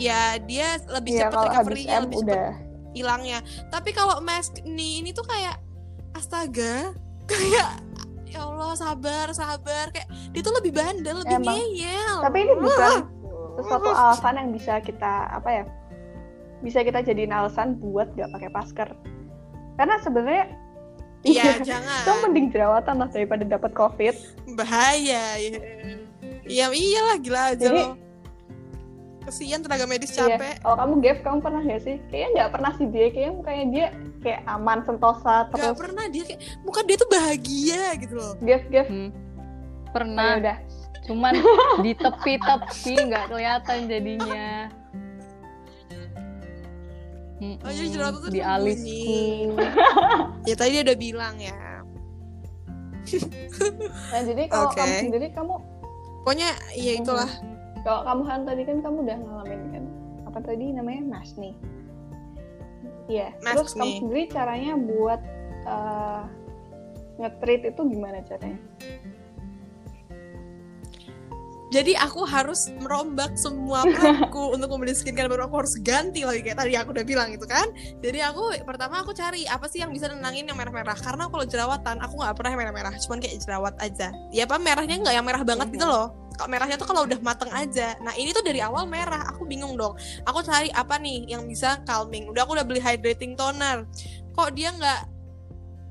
ya dia lebih iya cepat recovery-nya lebih cepat udah. hilangnya. Tapi kalau mask nih ini tuh kayak astaga *laughs* kayak ya Allah sabar sabar. Kayak dia tuh lebih bandel lebih Emang. ngeyel. Tapi ini bukan sesuatu alasan yang bisa kita apa ya bisa kita jadiin alasan buat gak pakai masker. Karena sebenarnya iya *laughs* itu jangan. mending jerawatan lah daripada dapat covid. Bahaya ya. Iya iyalah gila aja Jadi- lo kesian tenaga medis Iya. capek. Kalau kamu Gev kamu pernah gak sih? Kayaknya nggak pernah sih dia. Kayaknya mukanya dia kayak aman sentosa Gak terus. pernah dia kayak muka dia tuh bahagia gitu loh. Gev Gev Hmm. oh, Pernah, ya udah. Cuman *laughs* di tepi-tepi nggak kelihatan jadinya. Mm-mm, Oh, jadi jerawat tuh di alisku. ya tadi dia udah bilang ya. Nah jadi kalau Oke. kamu sendiri kamu pokoknya ya itulah kalau kamu Han tadi kan kamu udah ngalamin kan apa tadi namanya mask nih. Iya. Terus kamu sendiri caranya buat uh, nge-treat itu gimana caranya? Jadi aku harus merombak semua produkku *laughs* untuk membeli skincare baru aku harus ganti lagi kayak tadi aku udah bilang gitu kan. Jadi aku pertama aku cari apa sih yang bisa nenangin yang merah-merah karena kalau jerawatan aku nggak pernah merah-merah, cuman kayak jerawat aja. Ya apa merahnya nggak yang merah banget gitu loh. Merahnya tuh kalau udah mateng aja. Nah ini tuh dari awal merah, aku bingung dong. Aku cari apa nih yang bisa calming. Udah aku udah beli hydrating toner. Kok dia nggak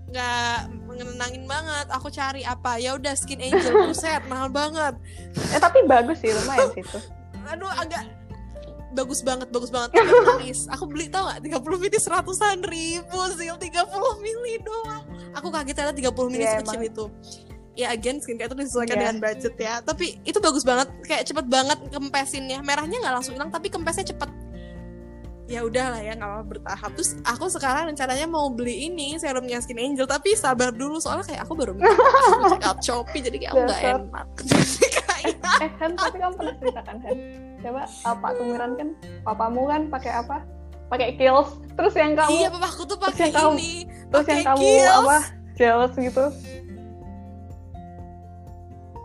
nggak menenangin banget aku cari apa ya udah skin angel buset mahal banget *laughs* Eh tapi bagus sih lumayan sih itu. aduh agak bagus banget bagus banget manis aku beli tau gak 30 mili seratusan ribu sih 30 mili doang aku kaget ternyata 30 mili Iya, sekecil emang. itu ya again skincare itu disesuaikan Iya. dengan budget ya tapi itu bagus banget kayak cepet banget kempesinnya merahnya nggak langsung hilang tapi kempesnya cepet ya udah lah ya nggak apa bertahap terus aku sekarang rencananya mau beli ini serumnya Skin Angel tapi sabar dulu soalnya kayak aku baru check out Shopee jadi kayak aku nggak enak *laughs* kayak Eh Han, tapi kamu pernah ceritakan Han? Coba uh, Pak Tumiran kan, papamu kan pakai apa? Pakai kills. Terus yang kamu, iya papaku tuh pakai yang kamu- ini terus yang kamu apa? Jealous gitu.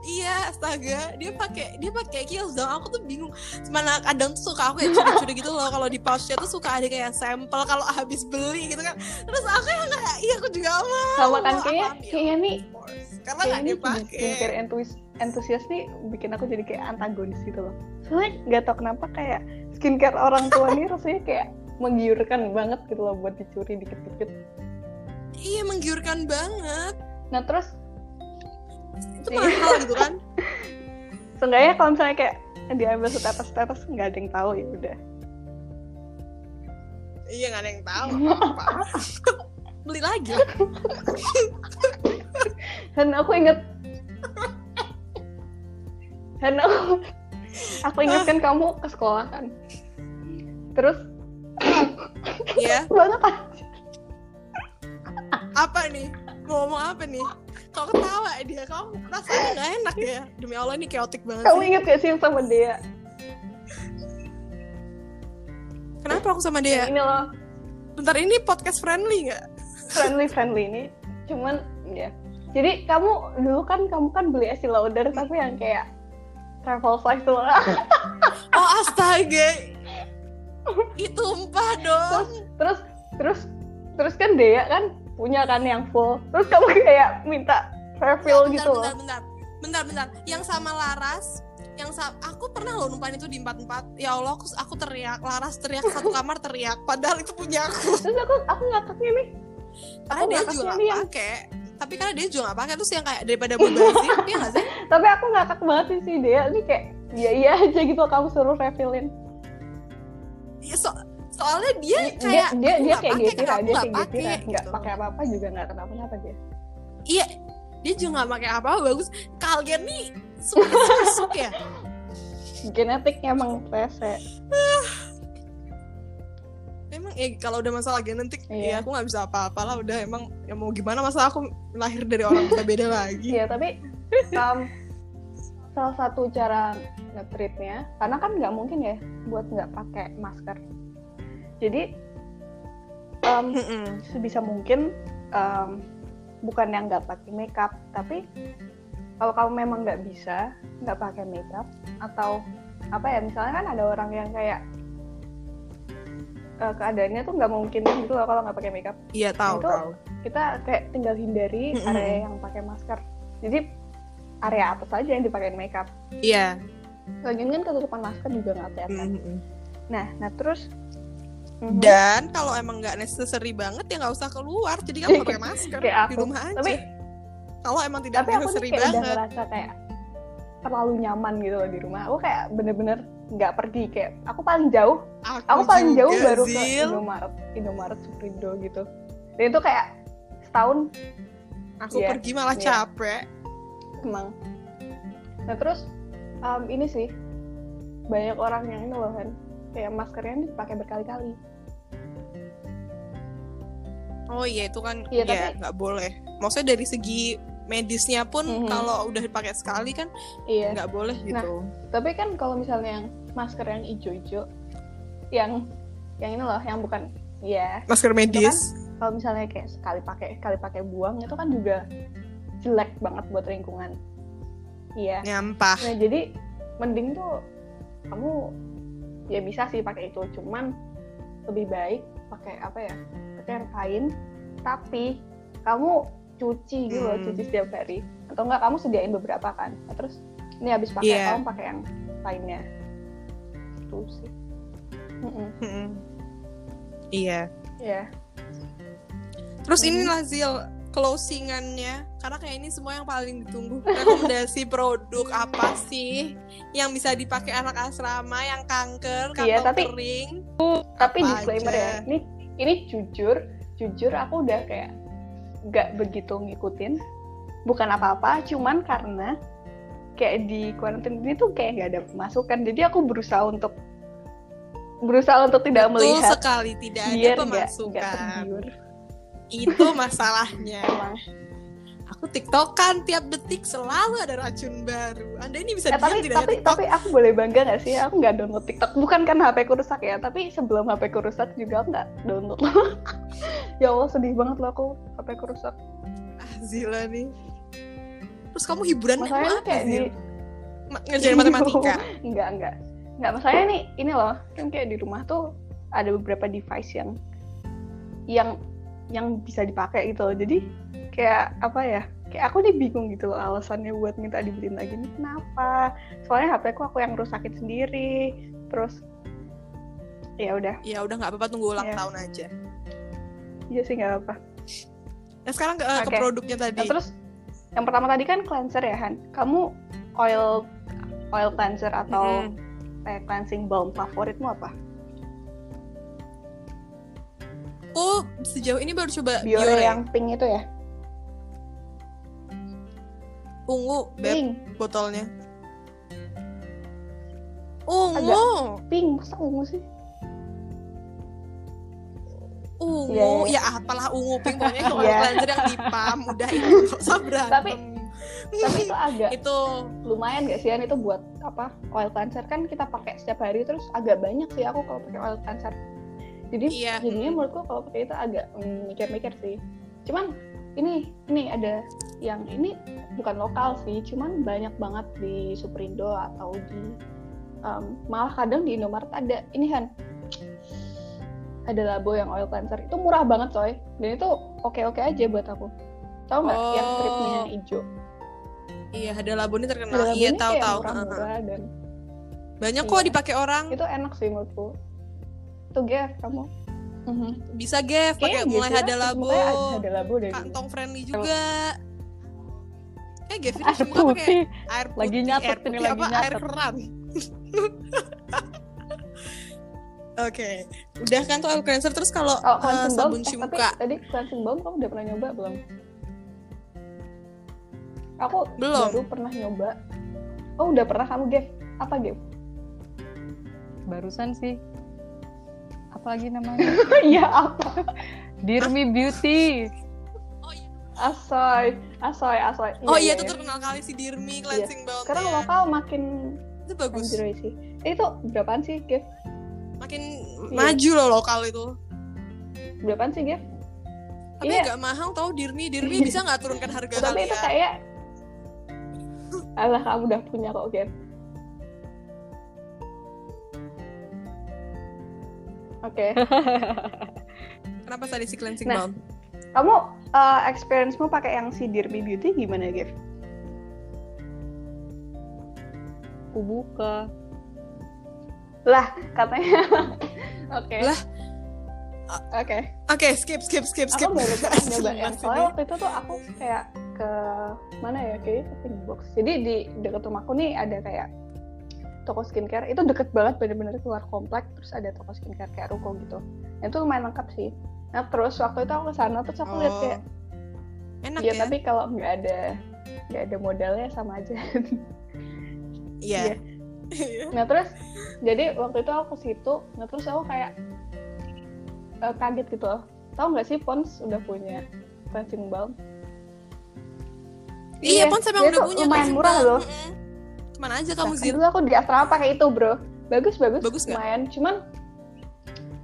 Iya, astaga, dia pakai dia pakai Kiehl's dong. Aku tuh bingung. Mana kadang tuh suka aku ya curi-curi gitu loh. Kalau di pouchnya tuh suka ada kayak sampel kalau habis beli gitu kan. Terus aku yang kayak, iya aku juga mau. Sama kan kayaknya, ambil, kayaknya nih. Karena nggak dipakai. skincare entusias, entusias nih bikin aku jadi kayak antagonis gitu loh. Soalnya nggak tau kenapa kayak skincare orang tua nih rasanya kayak menggiurkan banget gitu loh buat dicuri dikit-dikit. Iya, menggiurkan banget. Nah terus Itu mahal gitu kan. *laughs* seenggaknya kalau misalnya kayak diambil setetes-tetes nggak ada yang tahu ya udah. iya, nggak ada yang tahu. Apa? *laughs* beli lagi. *laughs* Dan aku inget Dan aku Aku inget kan kamu ke sekolah kan Terus Iya, banget aja apa nih? Mau ngomong apa nih? Kau ketawa dia, kau rasanya nggak enak ya. Demi Allah ini chaotic banget Kamu sih. inget gak sih yang sama dia Kenapa aku sama dia? Ini loh Bentar ini podcast friendly nggak? Friendly-friendly ini Cuman ya Jadi kamu dulu kan Kamu kan beli Estee Lauder Tapi yang kayak Travel size tuh *laughs* Oh astaga Itu tumpah dong Terus Terus Terus kan Dea kan Punya kan yang full Terus kamu kayak minta refill bentar, gitu loh bentar, bentar, bentar, bentar. Yang sama Laras, yang sa aku pernah loh numpain itu di empat empat. Ya Allah, aku, aku teriak, Laras teriak satu kamar teriak. Padahal itu punya aku. Terus aku Aku ngakaknya nih Karena dia juga nggak yang- pakai. Tapi karena dia juga nggak pakai terus yang kayak daripada mubazir, *laughs* iya nggak sih? tapi aku ngakak banget sih si Dea ini kayak iya iya aja gitu kamu suruh refillin Ya, so, soalnya dia dia kayak dia aku dia nggak kayak aku dia nggak kayak Gevira pakai, nggak gitu. pakai apa apa juga nggak kenapa kenapa dia Iya, dia juga nggak pakai apa-apa bagus. Kalian nih suka ya. genetiknya emang rese Emang eh kalau udah masalah genetik, Iya. ya aku nggak bisa apa-apa lah. Udah emang ya mau gimana masa aku lahir dari orang beda lagi. iya tapi um, salah satu cara nge-treatnya karena kan nggak mungkin ya buat nggak pakai masker jadi um, sebisa mungkin um, bukan yang nggak pakai makeup tapi kalau kamu memang nggak bisa nggak pakai makeup atau apa ya misalnya kan ada orang yang kayak eh, keadaannya tuh nggak mungkin gitu loh kalau nggak pakai makeup Iya tahu Itu- tahu. kita kayak tinggal hindari area yang pakai masker jadi area atas aja yang dipakai makeup Iya. lagian kan ketutupan masker juga nggak kelihatan Mm-mm. nah nah terus mhm, Dan kalau emang nggak necessary banget ya nggak usah keluar. Jadi kamu pakai *laughs* masker Kayak di aku. rumah aja. tapi kalau emang tidak tapi aku necessary kayak udah banget. ngerasa kayak terlalu nyaman gitu loh di rumah aku kayak bener-bener nggak pergi kayak aku paling jauh aku paling juga, jauh baru ke. Indomaret Indomaret Superindo gitu dan itu kayak setahun Aku Iya, pergi malah iya. capek. emang nah terus um, ini sih banyak orang yang ini loh kan kayak maskernya dipakai berkali-kali Oh iya itu kan Iya, ya tapi- nggak boleh. Maksudnya dari segi medisnya pun Mhm. kalau udah dipakai sekali kan iya nggak boleh gitu. tapi kan kalau misalnya yang masker yang ijo-ijo yang yang ini loh yang bukan ya Masker medis. kalau misalnya kayak sekali pakai sekali pakai buang itu kan juga jelek banget buat lingkungan iya Nyampah. nah jadi mending tuh kamu ya bisa sih pakai itu cuman lebih baik pakai apa ya pakai yang kain tapi kamu cuci gitu loh Hmm. cuci setiap hari atau enggak kamu sediain beberapa kan Nah, terus ini habis pakai Iya. kamu pakai yang lainnya itu sih. Mm-mm. Iya. ya Terus Hmm. inilah Zil closingannya karena kayak ini semua yang paling ditunggu rekomendasi *laughs* produk apa sih yang bisa dipakai anak asrama yang kanker Iya, kantong tapi- kering tapi Apa disclaimer aja? ya ini ini jujur jujur aku udah kayak nggak begitu ngikutin. Bukan apa-apa cuman karena kayak di quarantine ini tuh kayak nggak ada pemasukan. Jadi aku berusaha untuk berusaha untuk tidak betul melihat sekali tidak ada pemasukan. tergiur. Itu masalahnya aku tiktokan tiap detik selalu ada racun baru. Anda ini bisa eh, diam tapi tidak tapi TikTok? tapi aku boleh bangga nggak sih? Aku nggak download TikTok. Bukan karena HP ku rusak ya tapi sebelum HP ku rusak juga aku nggak download. *laughs* Ya Allah sedih banget loh aku HP ku rusak. Ah Zila nih. Terus kamu hiburan masalahnya apa kayak di Zil? Ma- ngerjain matematika? *laughs* Enggak enggak enggak masalahnya nih ini loh. Kan kayak di rumah tuh ada beberapa device yang yang yang bisa dipakai gitu loh. jadi kayak apa ya kayak aku nih bingung gitu loh alasannya buat minta dibeliin lagi. Ini kenapa? Soalnya HP ku aku yang rusakin sendiri. Terus ya udah. Ya udah nggak apa-apa tunggu ulang Iya. tahun aja. Iya sih nggak apa nah sekarang ke, ke Oke. produknya tadi. Nah, terus yang pertama tadi kan cleanser ya Han? Kamu oil oil cleanser atau Mm-mm. kayak cleansing balm favoritmu apa? Oh, sejauh ini baru coba Biore Biore, yang pink itu ya ungu, beb, pink. botolnya. Ungu, pink. Masa ungu sih? Ungu, Iya, ya apalah ungu pink. Pokoknya *laughs* itu Iya. cleanser yang di pam, udah itu *laughs* berantem. Tapi- tapi itu agak itu lumayan gak sih An? Itu buat apa oil cleanser. Kan kita pakai setiap hari terus agak banyak sih aku kalau pakai oil cleanser. Jadi Iya. jadinya menurutku kalau pakai itu agak mm, mikir-mikir sih. Cuman ini ini ada yang ini bukan lokal sih cuman banyak banget di Superindo atau di um, malah kadang di Indomaret ada. Ini Han. Ada labo yang oil cleanser. Itu murah banget coy. Dan itu oke-oke aja buat aku. Tahu nggak yang Oh. stripnya hijau? Iya ada laboni ada terkenal, iya labonya tahu tahu. dan Banyak kok Iya. dipakai orang. itu enak sih menurutku. Tuh Gev kamu Mhm. Bisa Gev pakai mulai ada labo, semuanya ada, ada labo dari dulu. kantong friendly juga. Eh Gev ini air semua pakai putih air putih, Lagi nyatet air ini, putih lagi apa? Air nyatet. keran. *laughs* Oke, udah kan tuh cleanser terus kalau oh eh, balm sabun eh, cuci tapi muka tadi cleansing balm kamu udah pernah nyoba belum aku Belum. baru pernah nyoba oh udah pernah kamu Gev apa Gev Barusan sih. Apalagi namanya? *laughs* iya apa Dear Me Beauty. asoy asoy asoy Oh iya itu terkenal kali si Dirmi cleansing balm sekarang lokal makin itu bagus. sih Eh, itu berapaan sih Gev Makin Iya. maju loh lokal itu. berapaan sih Gev Tapi Iya. nggak mahal tau Dirmi. Dirmi bisa nggak turunkan harga tapi itu kalian? kayak alah kamu udah punya kok Gev oke *laughs* Kenapa tadi si cleansing Nah. balm? kamu uh, experience-mu pakai yang si Dear Me Beauty gimana Gev Aku buka. lah katanya *laughs* oke Lah. oke Oke, skip skip skip skip. aku baru *laughs* pernah nyoba yang soalnya waktu itu tuh aku kayak ke mana ya kayaknya ke Box jadi di dekat rumahku nih ada kayak toko skincare itu deket banget bener-bener keluar komplek terus ada toko skincare kayak ruko gitu Nah, itu lumayan lengkap sih nah terus waktu itu aku ke sana terus aku lihat Oh, kayak Enak ya ya? tapi kalau nggak ada nggak ada modalnya sama aja Iya. *laughs* nah terus jadi waktu itu aku ke situ nah terus aku kayak eh, kaget gitu loh tahu nggak sih Pons udah punya cleansing balm Iya, Pons emang udah punya lumayan cleansing murah balm. loh Mm-mm. Ke mana aja kamu Nah, Zil? dulu aku di asrama pakai itu bro bagus bagus, Bagus nggak? lumayan cuman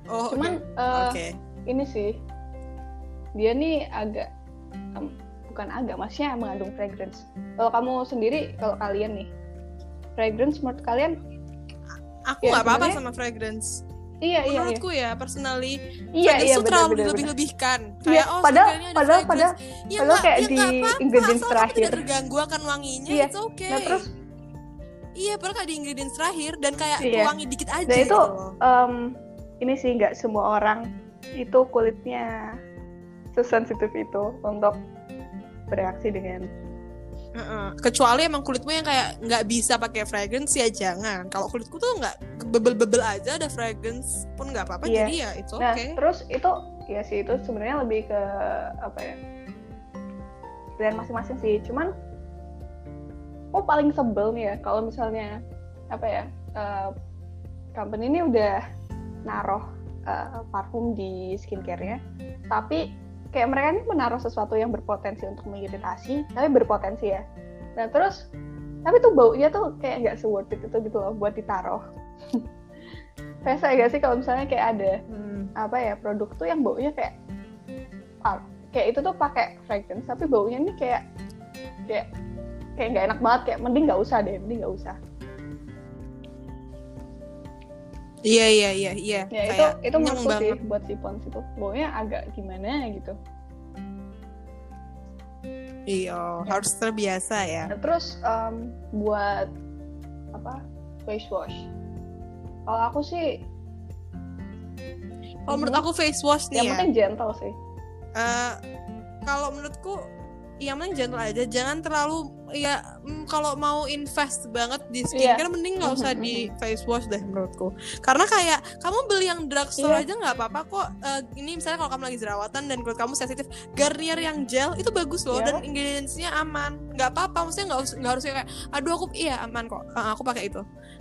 Oh, Cuman oke. eh, Oke. ini sih dia nih agak em, bukan agak maksudnya mengandung fragrance. Kalau kamu sendiri, kalau kalian nih fragrance menurut kalian? Aku ya, nggak apa-apa sebenarnya- sama fragrance. Iya iya iya. Menurutku ya, personally, Iya fragrance iya benar terlalu dilebih-lebihkan. Iya, Kayak oh, padahal padahal padahal ya padahal kayak ya di apa-apa, ingredients kamu terakhir. tidak terganggu akan wanginya, Iya. it's okay. Nah terus Iya, padahal kayak di ingredients terakhir dan kayak Iya. wangi dikit aja Dan itu gitu em, ini sih nggak semua orang itu kulitnya sesensitif itu untuk bereaksi dengan. Kecuali emang kulitmu yang kayak nggak bisa pakai fragrance ya jangan. Kalau kulitku tuh nggak bebel-bebel aja ada fragrance pun nggak apa-apa. Iya. Jadi ya itu oke. Nah, terus itu ya sih itu sebenarnya lebih ke apa ya? Pilihan masing-masing sih. Cuman oh paling sebel nih ya kalau misalnya apa ya? eh, company ini udah naruh eh, parfum di skincare-nya, tapi kayak mereka ini menaruh sesuatu yang berpotensi untuk mengiritasi, tapi berpotensi ya. Nah, terus tapi tuh baunya tuh kayak nggak se-worth it itu gitu loh buat ditaruh. *laughs* Rasa gak sih kalau misalnya kayak ada Hmm. apa ya produk tuh yang baunya kayak ah, kayak itu tuh pakai fragrance tapi baunya ini kayak kayak kayak nggak enak banget kayak mending nggak usah deh mending nggak usah Iya iya iya iya. ya itu itu menurutku sih buat si Pons itu baunya agak gimana gitu Iya, harus terbiasa ya. nah, terus em, buat apa face wash kalau aku sih Kalau menurut Mhm. aku face wash nih yang ya. penting gentle sih eh, kalau menurutku yang penting gentle aja jangan terlalu ya mm, kalau mau invest banget di Iya. skincare mending nggak usah di face wash deh menurutku. Karena kayak kamu beli yang drugstore Iya. aja nggak apa-apa kok. Eh, ini misalnya kalau kamu lagi jerawatan dan kulit kamu sensitif Garnier yang gel itu bagus loh Iya. dan ingredientsnya aman. Nggak apa-apa maksudnya nggak harus nggak harus kayak aduh aku iya aman kok. Eh, aku pakai itu.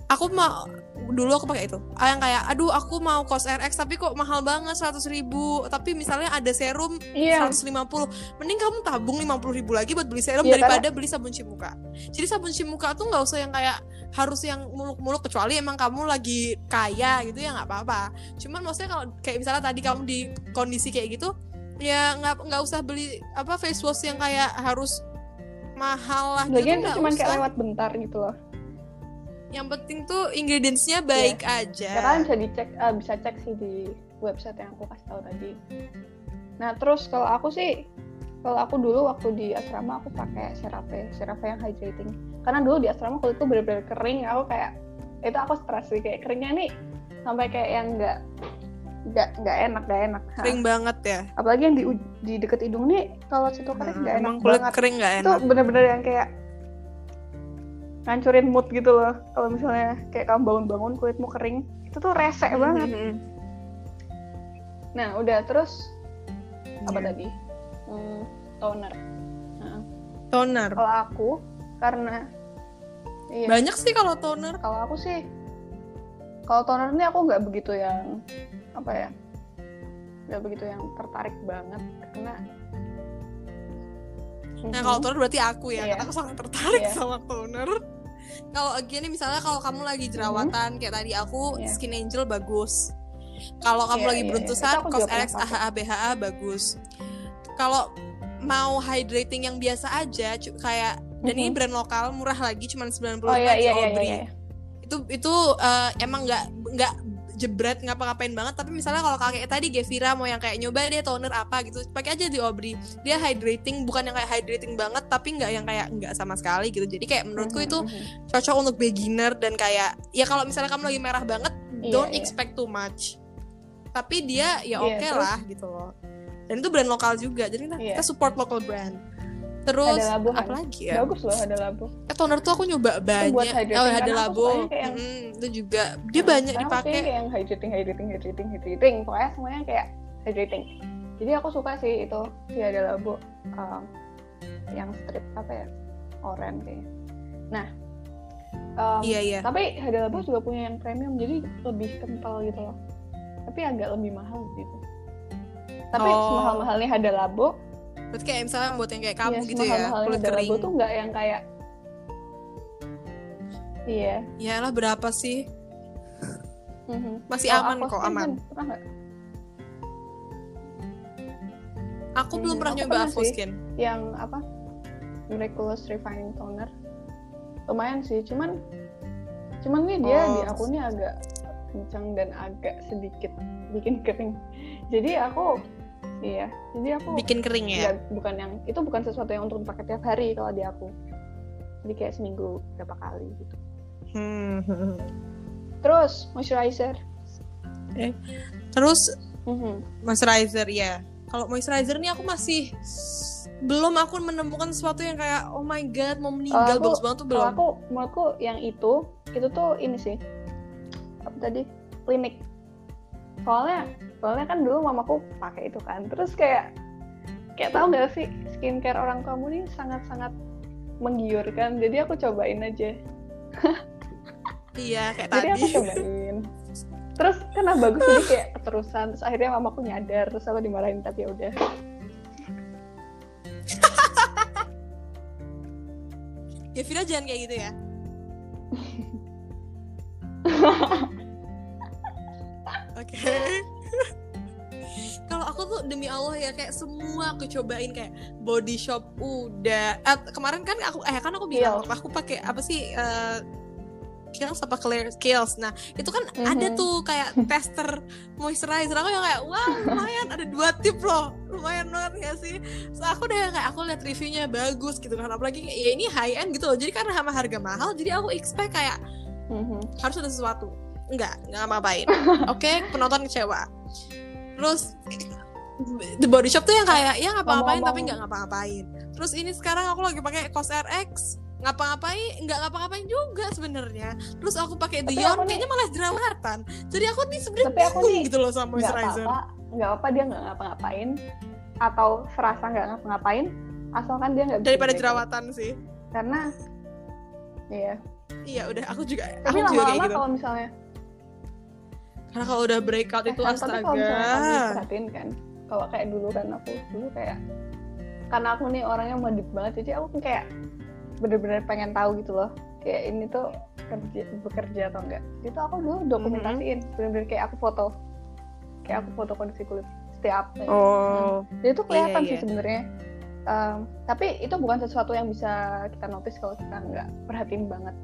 Aku mau dulu aku pakai itu. Ah, yang kayak aduh aku mau cos RX tapi kok mahal banget 100.000 ribu. Tapi misalnya ada serum iya. 150 mending kamu tabung 50 ribu lagi buat beli serum Iya, daripada beli sabun cuci muka. Jadi sabun cuci muka tuh nggak usah yang kayak harus yang muluk-muluk kecuali emang kamu lagi kaya gitu ya nggak apa-apa. Cuman maksudnya kalau kayak misalnya tadi kamu di kondisi kayak gitu ya nggak nggak usah beli apa face wash yang kayak harus mahal lah gitu lagian itu cuma kayak lewat bentar gitu loh. Yang penting tuh ingredientsnya baik aja. Ya kalian bisa dicek eh, bisa cek sih di website yang aku kasih tahu tadi. Nah terus kalau aku sih kalau aku dulu waktu di asrama aku pakai CeraVe CeraVe yang hydrating. Karena dulu di asrama kulitku bener-bener kering aku kayak itu aku stres sih kayak keringnya nih sampai kayak yang nggak nggak nggak enak nggak enak. Kering banget ya? Apalagi yang di di deket hidung nih kalau situ kering nggak enak emang kulit banget. kering itu enak? bener-bener yang kayak ngancurin mood gitu loh. Kalau misalnya kayak kamu bangun-bangun kulitmu kering itu tuh resek banget. Mhm. nah udah terus apa Iya. tadi Hmm, toner Nah, toner kalau aku karena iya banyak sih kalau toner kalau aku sih kalau toner ini aku nggak begitu yang apa ya nggak begitu yang tertarik banget karena Nah kalau toner berarti aku ya, Iya. karena aku sangat tertarik Iya. sama toner. Kalau again nih misalnya kalau kamu lagi jerawatan kayak tadi aku Iya. Skin Angel bagus. Kalau kamu Iya, lagi iya, iya. beruntusan aku Cos. AHA BHA bagus. Kalau mau hydrating yang biasa aja kayak dan ini Mhm. brand lokal murah lagi cuma 90 oh iya iya iya, Aubrey. iya, iya. Itu itu eh, emang nggak nggak jebret ngapa-ngapain banget tapi misalnya kalau kakek tadi Gevira mau yang kayak nyoba dia toner apa gitu pakai aja di Aubrey dia hydrating bukan yang kayak hydrating banget tapi nggak yang kayak nggak sama sekali gitu jadi kayak menurutku Mhm, itu mhm. cocok untuk beginner dan kayak ya kalau misalnya kamu lagi merah banget Iya, don't expect too much tapi dia ya oke terus- lah gitu loh dan itu brand lokal juga. Jadi kita, Iya. kita support local brand. Terus Ada labuhan. apa lagi ya? Bagus loh ada labu Eh, toner tuh aku nyoba banyak. buat hydrating, oh ada kayak yang- Mm, itu juga. Dia banyak Karena aku dipakai. kayak yang hydrating hydrating hydrating hydrating? Pokoknya semuanya kayak hydrating. Jadi aku suka sih itu si ada labu um, yang strip apa ya? Orange kayaknya. Nah um, iya iya. tapi ada labu juga punya yang premium jadi lebih kental gitu loh. Tapi agak lebih mahal gitu tapi Oh. semahal mahalnya ada labo berarti kayak misalnya buat yang kayak kamu ya, gitu ya semahal-mahalnya kulit ada kering labo tuh nggak yang kayak iya ya lah berapa sih Mhm. Masih Kalau aman kok, aman. kan Pernah? Aku belum Hmm, pernah aku nyoba pernah Aqua sih. Skin. Yang apa? Miraculous Refining Toner. Lumayan sih, cuman cuman nih dia Oh. di akunnya agak kencang dan agak sedikit bikin kering. Jadi aku iya, jadi aku Bikin kering ya. nggak- bukan yang itu bukan sesuatu yang untuk dipakai tiap hari kalau di aku. Jadi kayak seminggu berapa kali gitu. Hmm. Terus moisturizer. Terus Mhm. moisturizer ya. Kalau moisturizer nih aku masih belum aku menemukan sesuatu yang kayak oh my god mau meninggal aku- bagus banget tuh belum. aku menurutku yang itu itu tuh ini sih apa tadi klinik. Soalnya soalnya kan dulu mamaku pakai itu kan. Terus kayak kayak tahu nggak sih skincare orang kamu nih sangat-sangat menggiurkan. Jadi aku cobain aja. Iya kayak Jadi tadi. aku cobain. Terus karena bagus jadi kayak keterusan. Terus akhirnya mamaku nyadar. Terus aku dimarahin tapi ya udah. *laughs* Ya Vira jangan kayak gitu ya. *laughs* Oke. Kalau aku tuh demi Allah ya kayak semua aku cobain kayak body shop udah. Eh, kemarin kan aku eh kan aku bilang aku pakai apa sih eh Kiehl's apa Clear Kiehl's. Nah, itu kan Mhm. ada tuh kayak tester moisturizer. Aku yang kayak wah lumayan ada dua tip loh. Lumayan banget gak sih? So, aku udah kayak aku lihat reviewnya bagus gitu kan. Apalagi ya ini high end gitu loh. Jadi karena sama harga mahal, jadi aku expect kayak Mhm. harus ada sesuatu enggak enggak ngapain *laughs* oke penonton kecewa terus the body shop tuh yang kayak ya ngapa-ngapain tapi nggak ngapa-ngapain. Terus ini sekarang aku lagi pakai cos RX ngapa-ngapain nggak ngapa-ngapain juga sebenarnya. Terus aku pakai Dior kayaknya malah jerawatan. Jadi aku nih sebenarnya Tapi aku bingung nih gitu loh sama nggak moisturizer. apa-apa nggak apa dia nggak ngapa-ngapain. Atau serasa nggak ngapa-ngapain asalkan dia nggak daripada jerawatan sih. Karena iya. Iya udah aku juga tapi aku juga kayak lama-lama gitu. kalau misalnya karena kalau udah breakout eh, itu kan, tapi kalau misalnya astaga perhatiin kan kalau kayak dulu kan aku dulu kayak karena aku nih orangnya modif banget jadi aku kayak bener-bener pengen tahu gitu loh kayak ini tuh kerja bekerja atau enggak itu aku dulu dokumentasiin bener-bener kayak aku foto kayak aku foto kondisi kulit setiap oh Jadi itu kelihatan Iya, sih iya. sebenarnya. Um, tapi itu bukan sesuatu yang bisa kita notice kalau kita nggak perhatiin banget.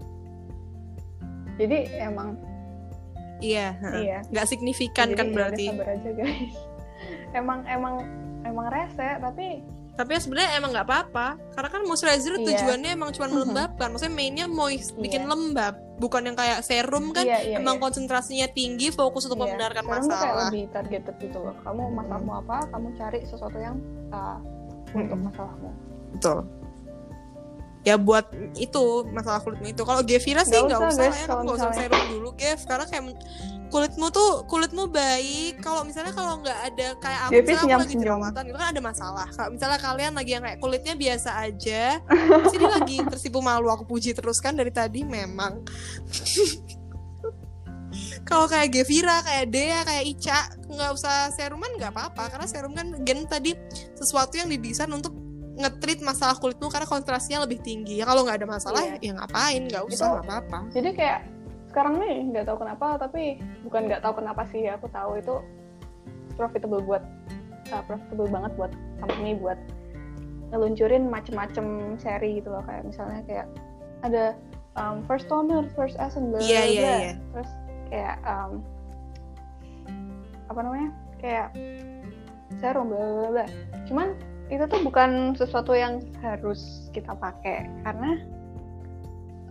Jadi emang iya iya. nggak signifikan Jadi kan ya berarti sabar aja guys. *laughs* emang emang emang rese tapi Tapi ya sebenarnya emang nggak apa-apa, karena kan moisturizer Iya. tujuannya emang cuma Mhm. melembabkan. Maksudnya mainnya moist, bikin Iya. lembab, bukan yang kayak serum kan. iya iya. emang iya. konsentrasinya tinggi, fokus untuk Iya. membenarkan Serum tuh kayak masalah. lebih targeted gitu loh. Kamu masalahmu apa, kamu cari sesuatu yang uh, untuk Mm-mm. masalahmu. Betul. Ya buat itu masalah kulitmu itu. Kalau Gevira sih Nggak usah, usah, guys, ya, nggak usah serum dulu, Gev. Karena kayak kulitmu tuh kulitmu baik. Kalau misalnya kalau nggak ada kayak aku, Gevi misalnya aku lagi jerawatan itu kan ada masalah. Kalau misalnya kalian lagi yang kayak kulitnya biasa aja, *laughs* terus ini lagi tersipu malu aku puji terus kan dari tadi memang. *laughs* kalau kayak Gevira, kayak Dea, kayak Ica, nggak usah seruman nggak apa-apa karena serum kan gen tadi sesuatu yang didesain untuk ngetrit masalah kulitmu karena konsentrasinya lebih tinggi. Ya kalau nggak ada masalah Iya. ya ngapain, nggak usah nggak apa-apa. Jadi kayak sekarang nih nggak tahu kenapa tapi bukan nggak tahu kenapa sih aku tahu itu profitable buat uh, profitable banget buat company buat ngeluncurin macem-macem seri gitu loh kayak misalnya kayak ada um, first toner, first essence, Iya, iya, bla. iya. terus kayak um, apa namanya kayak serum bla bla bla. Cuman itu tuh bukan sesuatu yang harus kita pakai karena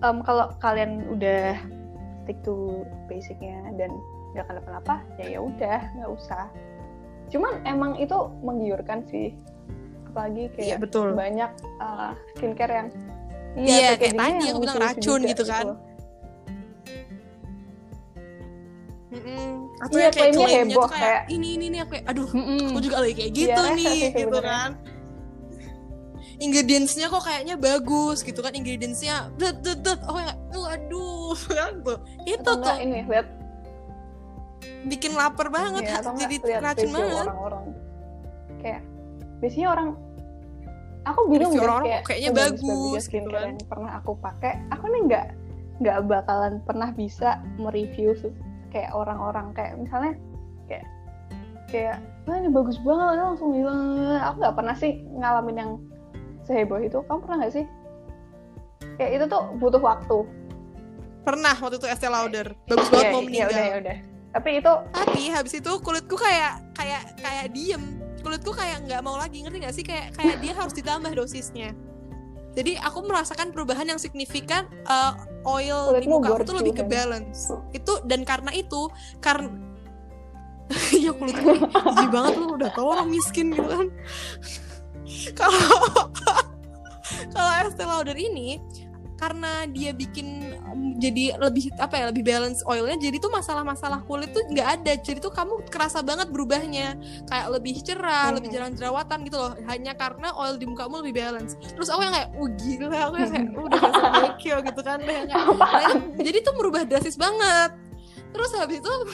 em, kalau kalian udah stick to basicnya dan nggak kenapa-napa ya ya udah nggak usah cuman emang itu menggiurkan sih apalagi kayak betul. banyak uh, skincare yang Iya, kayak packagingnya tadi yang bilang racun juga gitu kan. loh. Mm-mm. Atau Iya, yang kayak klaimnya heboh, kayak, kayak- ini ini ini aku kayak aduh Mm-mm. aku juga lagi kayak gitu Iya, rese nih sih gitu sebenarnya. kan. Ingredientsnya kok kayaknya bagus gitu kan ingredientsnya det det det oh ya waduh *laughs* kan tuh itu atau tuh ini lihat bikin lapar banget ya, jadi racun banget orang-orang kayak biasanya orang aku bingung Review guys, orang-orang kayak kayaknya oh, bagus, gitu skincare kan. yang pernah aku pakai aku nih nggak nggak bakalan pernah bisa mereview kayak orang-orang kayak misalnya kayak kayak wah ini bagus banget langsung bilang aku nggak pernah sih ngalamin yang seheboh itu. Kamu pernah nggak sih? Kayak itu tuh butuh waktu. Pernah waktu itu Estee Lauder. Bagus banget ya, mau ya meninggal. udah ya udah. Tapi itu tapi habis itu kulitku kayak kayak kayak diem. Kulitku kayak nggak mau lagi. Ngerti nggak sih? Kayak kayak dia harus ditambah dosisnya. Jadi aku merasakan perubahan yang signifikan uh, oil di Kulitmu muka aku tuh lebih ke balance. Itu dan karena itu karena ya kulitku jijik banget lu udah tau orang miskin gitu kan. *laughs* Kalau *laughs* kalau Estee Lauder ini karena dia bikin um, jadi lebih apa ya lebih balance oilnya jadi tuh masalah-masalah kulit tuh nggak ada. Jadi tuh kamu kerasa banget berubahnya. Kayak lebih cerah lebih Mhm. jarang jerawatan gitu loh. Hanya karena oil di mukamu lebih balance. Terus aku yang kayak uh gila. Aku yang kayak udah Bekyo gitu kan. Yang kayak, nah, jadi tuh merubah drastis banget. Terus habis itu *laughs*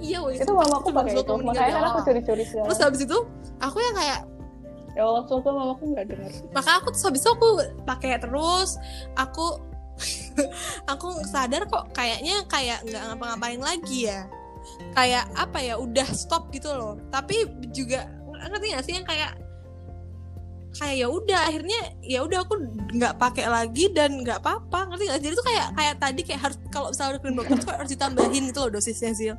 iya woi itu mamaku cuma pakai itu makanya kan aku curi-curi terus habis itu aku yang kayak ya Allah semoga mamaku nggak dengar. Maka aku terus habis itu aku pakai terus aku *laughs* aku sadar kok kayaknya kayak nggak ngapa-ngapain lagi ya. Kayak apa ya udah stop gitu loh. Tapi juga ngerti gak sih yang kayak kayak ya udah akhirnya ya udah aku nggak pakai lagi dan nggak apa-apa ngerti gak jadi tuh kayak kayak tadi kayak harus kalau misalnya udah ke dokter tuh harus ditambahin gitu loh dosisnya sih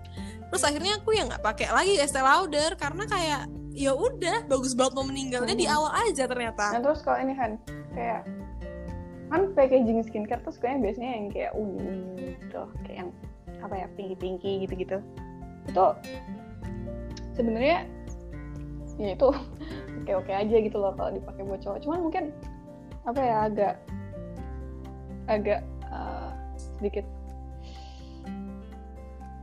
terus akhirnya aku ya nggak pakai lagi Estee Lauder karena kayak ya udah bagus banget mau meninggalnya di Hmm. awal aja ternyata Nah terus kalau ini kan kayak kan packaging skincare tuh sukanya biasanya yang kayak ungu gitu, kayak yang apa ya pinky-pinky gitu-gitu. Itu sebenarnya ya itu *laughs* oke-oke aja gitu loh kalau dipakai buat cowok. Cuman mungkin apa ya agak agak eh, sedikit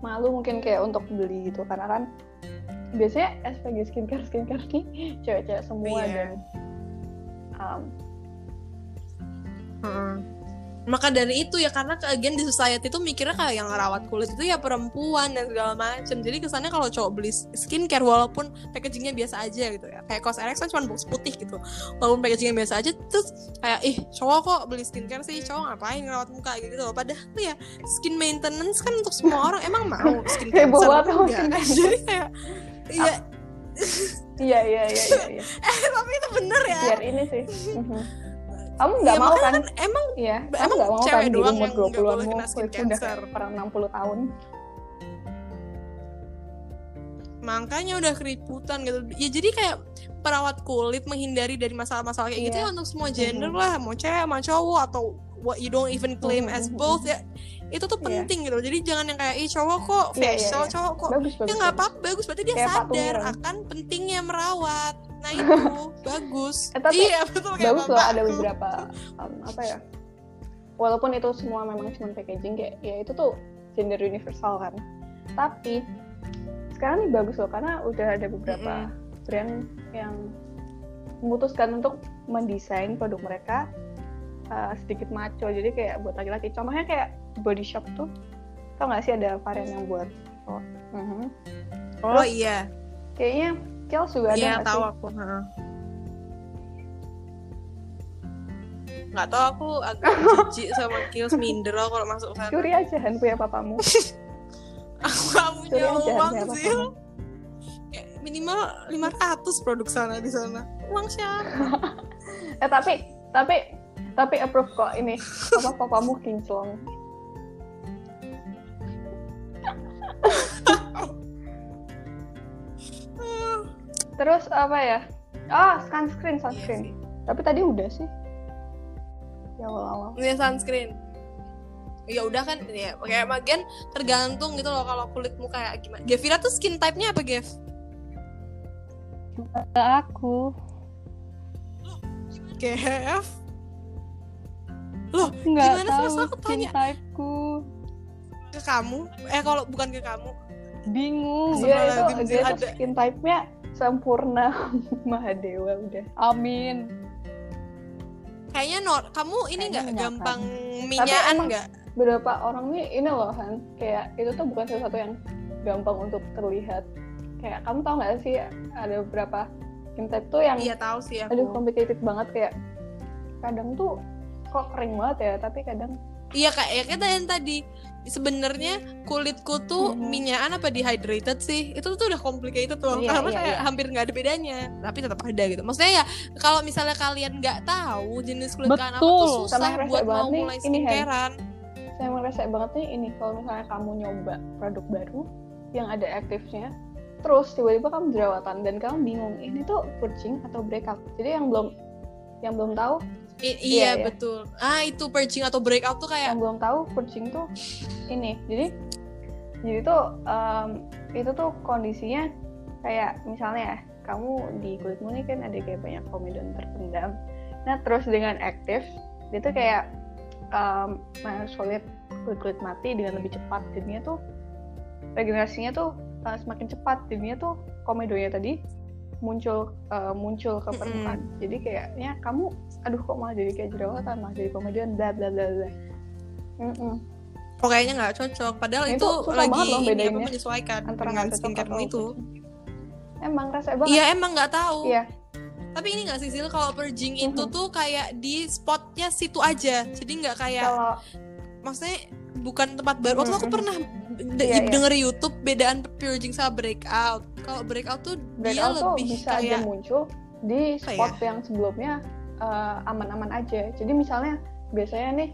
malu mungkin kayak untuk beli gitu karena kan biasanya SPG skincare skincare *laughs* nih cewek-cewek semua Iya. dan um, Heeh. Maka dari itu ya karena again di society tuh mikirnya kayak yang ngerawat kulit itu ya perempuan dan segala macem. Jadi kesannya kalau cowok beli skincare walaupun packagingnya biasa aja gitu ya. Kayak Cosrx kan cuma box putih gitu. Walaupun packagingnya biasa aja terus kayak ih cowok kok beli skincare sih cowok ngapain ngerawat muka gitu loh. Padahal tuh ya skin maintenance kan untuk semua orang emang mau skin Heboh cancer banget cancer. Jadi kayak iya iya iya iya iya, iya. *laughs* tapi itu bener ya. biar ini sih *laughs* Mhm. Kamu nggak Ya, mau makanya kan? emang kamu emang nggak mau cewek kan? Di doang umur yang nggak 20-an boleh mu kena skin itu udah kayak orang 60 tahun. Makanya udah keriputan gitu. Ya jadi kayak perawat kulit menghindari dari masalah-masalah kayak gitu Iya. ya untuk semua gender Mhm. lah. Mau cewek mau cowok atau what you don't even claim as Mhm. both ya. Itu tuh Iya. penting gitu. Jadi jangan yang kayak ih cowok kok Iya, facial iya. cowok kok. Bagus bagus ya nggak apa-apa bagus. Berarti dia Kayak sadar akan pentingnya merawat nah itu. Bagus. Eh, tapi iya betul kayak bagus loh ada beberapa um, apa ya walaupun itu semua memang cuma packaging kayak ya itu tuh gender universal kan. Tapi sekarang nih bagus loh karena udah ada beberapa brand yang memutuskan untuk mendesain produk mereka uh, sedikit maco. Jadi kayak buat laki-laki. Contohnya kayak body shop tuh. Tau gak sih ada varian yang buat? Oh, mhm. oh Terus- iya. kayaknya Kels juga ada iya tahu sih? aku nggak tahu aku agak *laughs* jijik sama kills minder loh kalau masuk sana. Curi aja Han punya papamu. *laughs* Aku gak punya uang sih. minimal 500 produk sana di sana. Uang siapa? *laughs* Eh tapi tapi tapi approve kok ini. Apa papamu kinclong terus apa ya oh sunscreen sunscreen Iya sih. tapi tadi udah sih ya awal-awal punya sunscreen ya udah kan ya kayak bagian tergantung gitu loh kalau kulitmu kayak gimana Gevira tuh skin type-nya apa Gev? aku Gev? Loh, nggak Gimana sih? tahu Masa aku skin tanya? typeku ke kamu? Eh kalau bukan ke kamu bingung dia itu dia ada. skin type-nya sempurna *laughs* Mahadewa udah. Amin. Kayaknya Nor, kamu ini nggak gampang minyakan nggak? beberapa orang nih ini loh Han. Kayak itu tuh bukan sesuatu yang gampang untuk terlihat. Kayak kamu tau nggak sih ada beberapa type tuh yang Iya tahu sih aduh aku. complicated banget. Kayak kadang tuh kok kering banget ya tapi kadang Iya kayak ya kita yang tadi sebenarnya kulitku tuh Mhm. minyakan apa dehydrated sih? Itu tuh udah complicated loh Iya, karena iya, kayak iya. hampir nggak ada bedanya tapi tetap ada gitu. Maksudnya ya kalau misalnya kalian nggak tahu jenis kulit kalian apa tuh susah Sama buat mau nih, mulai skincarean. Saya merasa banget nih ini kalau misalnya kamu nyoba produk baru yang ada aktifnya terus tiba-tiba kamu jerawatan dan kamu bingung ini tuh purging atau breakout? Jadi yang belum yang belum tahu I- Iya, iya, iya. betul. Ah itu purging atau breakout tuh kayak yang belum tahu purging tuh ini. Jadi jadi tuh em, itu tuh kondisinya kayak misalnya ya kamu di kulitmu nih kan ada kayak banyak komedon terpendam. Nah terus dengan aktif dia tuh kayak um, solid kulit kulit mati dengan lebih cepat. Jadinya tuh regenerasinya tuh uh, semakin cepat. Jadinya tuh komedonya tadi muncul uh, muncul ke permukaan. Jadi kayaknya kamu aduh kok malah jadi kayak jerawatan malah jadi komedian bla bla bla bla Mm-mm. kok kayaknya nggak cocok padahal Nah, itu, itu lagi loh ini apa menyesuaikan antara dengan skincaremu itu emang rasa banget iya emang nggak tahu Iya. tapi ini nggak sih Sil kalau purging itu Mhm. tuh kayak di spotnya situ aja jadi nggak kayak kalau maksudnya bukan tempat baru. Waktu itu aku Mhm. pernah de- Iya, iya. denger YouTube bedaan purging sama breakout. Kalau breakout tuh dia breakout tuh lebih bisa aja kayak muncul di Apa spot yang sebelumnya uh, aman-aman aja jadi misalnya biasanya nih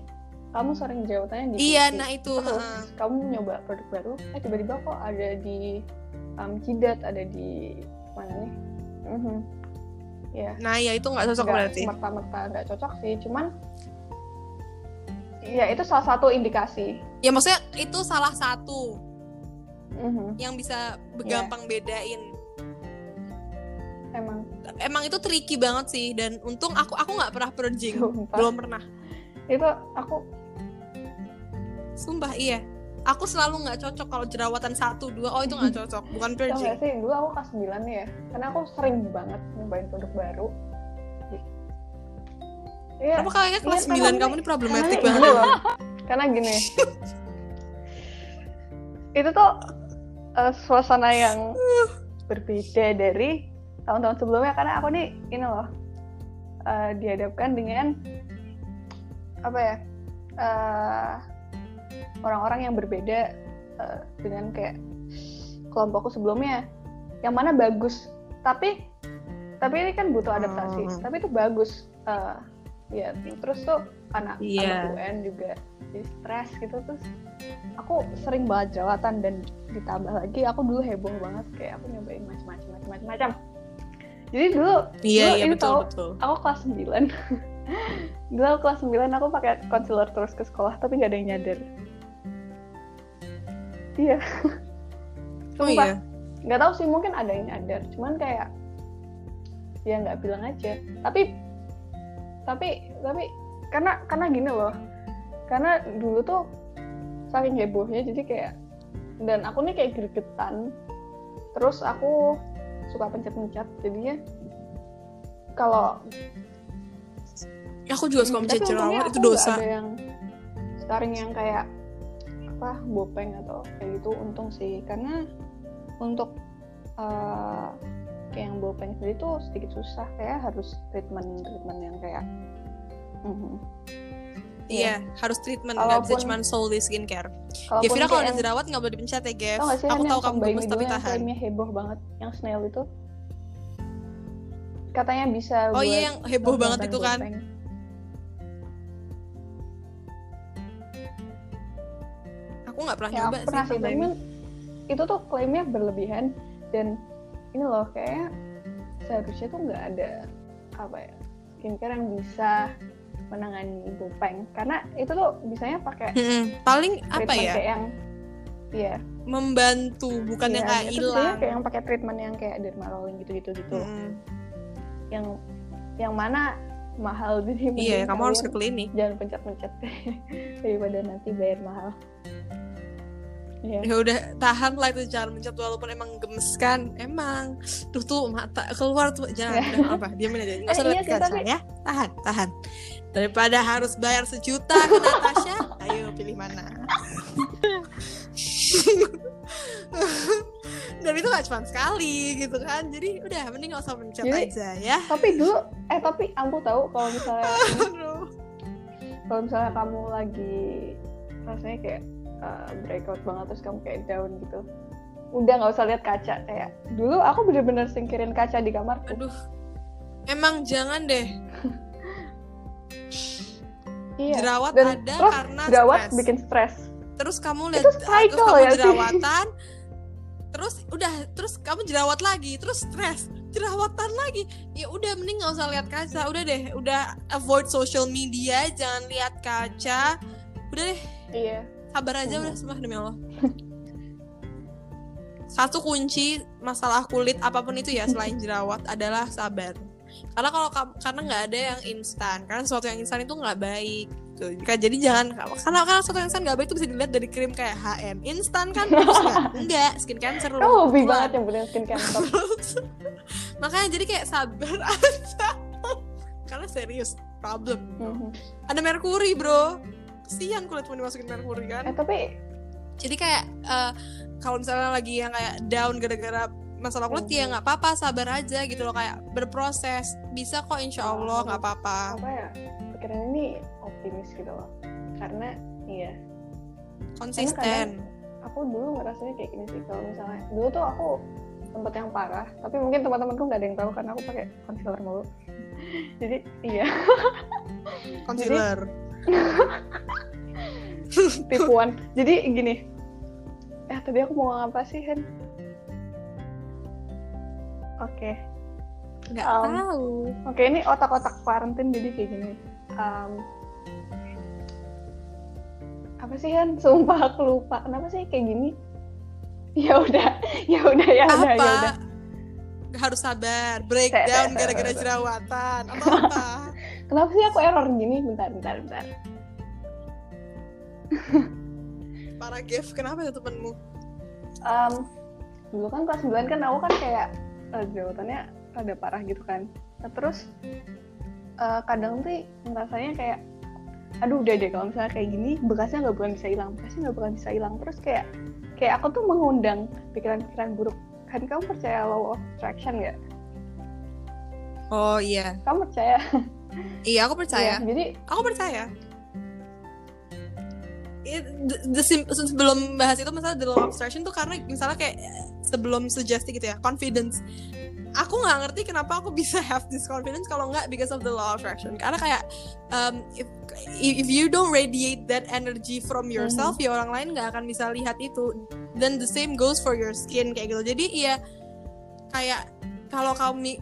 kamu sering jerawatannya di iya, pipi. nah itu. terus heeh. kamu nyoba produk baru eh tiba-tiba kok ada di um, jidat ada di mana nih Mhm. ya Nah, ya itu nggak cocok nggak berarti. merta-merta nggak cocok sih cuman ya itu salah satu indikasi Ya maksudnya itu salah satu Mhm. yang bisa Iya. gampang bedain. Emang itu tricky banget sih dan untung aku aku nggak pernah purging. Sumpah. Belum pernah. itu aku Sumpah iya. Aku selalu nggak cocok kalau jerawatan satu dua oh itu nggak cocok bukan tau purging. gak sih dulu aku kelas 9 nih ya karena aku sering banget nyobain produk baru Iya, Kenapa kayaknya kelas Iya, 9 karena kamu ini problematik karena banget? gini loh. *laughs* karena gini itu tuh eh, suasana yang berbeda dari tahun-tahun sebelumnya karena aku nih ini loh eh, dihadapkan dengan apa ya eh, orang-orang yang berbeda eh, dengan kayak kelompokku sebelumnya yang mana bagus tapi tapi ini kan butuh adaptasi Hmm. tapi itu bagus Eh, ya terus tuh anak Iya. anak UN juga jadi stres gitu terus aku sering banget jerawatan dan ditambah lagi aku dulu heboh banget kayak aku nyobain macam-macam macam-macam jadi dulu Iya dulu iya betul tahu, betul. aku kelas 9 *laughs* dulu aku kelas 9 aku pakai concealer terus ke sekolah tapi nggak ada yang nyadar. Iya. Oh Sumpah. iya. nggak tahu sih mungkin ada yang nyadar. Cuman kayak ya nggak bilang aja. Tapi tapi tapi karena karena gini loh. Karena dulu tuh saking hebohnya jadi kayak dan aku nih kayak gregetan. Terus aku suka pencet-pencet jadinya kalau Aku juga suka tapi untungnya jerawat itu dosa. ada yang sekarang yang kayak apa bopeng atau kayak gitu untung sih karena untuk eh, kayak yang bopeng sendiri tuh sedikit susah kayak harus treatment treatment yang kayak mhm. Iya, harus treatment nggak bisa cuma solely skincare. Gevira kalau kayak ada jerawat nggak boleh dipencet ya, Gev. Gak sih Aku Han, tahu yang kamu gemes tapi yang tahan. klaimnya heboh banget yang snail itu katanya bisa Oh iya yang heboh banget itu kan. Aku nggak pernah ya nyoba pernah sih. cuman itu tuh klaimnya berlebihan dan ini loh kayaknya seharusnya tuh nggak ada apa ya skincare yang bisa menangani bopeng karena itu tuh bisanya pakai Mm-mm. Paling apa ya? kayak yang iya Membantu, bukan yang iya, kayak hilang. kayak yang pakai treatment yang kayak dermarolin gitu-gitu gitu Mm-mm. yang yang mana mahal *laughs* jadi Iya, kamu harus ke klinik. jangan pencet-pencet *laughs* daripada nanti bayar mahal Iya. Ya udah tahan lah itu jangan mencet walaupun emang gemes kan. Emang tuh tuh mata keluar tuh jangan udah apa diamin aja nggak usah Eh, iya sih, tapi- ya. Tahan, tahan. Daripada harus bayar sejuta ke Natasha, *laughs* ayo pilih mana. *laughs* Dan itu gak cuma sekali gitu kan Jadi udah mending gak usah pencet Jadi- aja ya tapi dulu eh tapi aku tahu kalau misalnya *laughs* kalau misalnya kamu lagi rasanya kayak uh, breakout banget terus kamu kayak down gitu. Udah nggak usah lihat kaca kayak dulu aku bener-bener singkirin kaca di kamar aduh. Emang jangan deh. Iya. jerawat Dan ada terus karena jerawat stres. bikin stres. Terus kamu lihat terus kamu ya jerawatan. Terus udah terus kamu jerawat lagi terus stres. Jerawatan lagi. Ya udah mending nggak usah lihat kaca. Udah deh udah avoid social media jangan lihat kaca. Udah deh. Iya sabar aja udah sumpah demi Allah. Satu kunci masalah kulit apa pun itu ya selain jerawat adalah sabar. Karena kalau karena nggak ada yang instan. Karena sesuatu yang instan itu nggak baik gitu. Jadi jangan karena karena sesuatu yang instan nggak baik itu bisa dilihat dari krim kayak HM instan kan? Enggak *laughs* skin cancer loh. kamu hobi banget yang bener skin cancer. *laughs* Makanya jadi kayak sabar *laughs* aja. Karena serius problem Mhm. ada merkuri bro kesian kulitmu dimasukin merkuri kan? Eh tapi jadi kayak eh, kalau misalnya lagi yang kayak down gara-gara masalah kulit Mhm. ya nggak apa-apa sabar aja gitu loh kayak berproses. Bisa kok insya Allah nggak apa-apa. Apa ya pikiran ini optimis gitu loh. Karena iya. Konsisten. Aku dulu ngerasanya kayak gini sih kalau misalnya dulu tuh aku tempat yang parah tapi mungkin teman-temanku nggak ada yang tahu karena aku pakai concealer mulu. *laughs* Jadi iya. Concealer *laughs* tipuan. Jadi gini. Eh tadi aku mau ngapa sih Hen? Oke. Nggak Um, tahu. oke ini otak-otak karantin jadi kayak gini. Em, apa sih Hen? Sumpah aku lupa. Kenapa sih kayak gini? *laughs* Ya udah ya udah ya udah ya apa? udah. Harus sabar. Breakdown gara-gara jerawatan. Atau apa kenapa sih aku error gini? Bentar bentar bentar. *laughs* Para Gev kenapa ya temenmu? Em, dulu kan kelas 9 kan aku kan kayak eh, jerawatannya rada parah gitu kan. Nah, terus eh, kadang tuh ngerasanya kayak aduh udah deh kalau misalnya kayak gini bekasnya nggak bakalan bisa hilang bekasnya nggak bakalan bisa hilang. Terus kayak kayak aku tuh mengundang pikiran-pikiran buruk. Kan kamu percaya law of attraction nggak? Oh iya. Kamu percaya *laughs* iya aku percaya. Iya, jadi aku percaya. It, the, the sim- sebelum bahas itu misalnya the law of attraction tuh karena misalnya kayak sebelum suggesting gitu ya confidence. Aku nggak ngerti kenapa aku bisa *laughs* have this confidence kalau nggak because of the law of attraction. Karena kayak um, if if you don't radiate that energy from yourself ya orang lain nggak akan bisa lihat itu. Then the same goes for your skin kayak gitu. Jadi ya kayak kalau kamu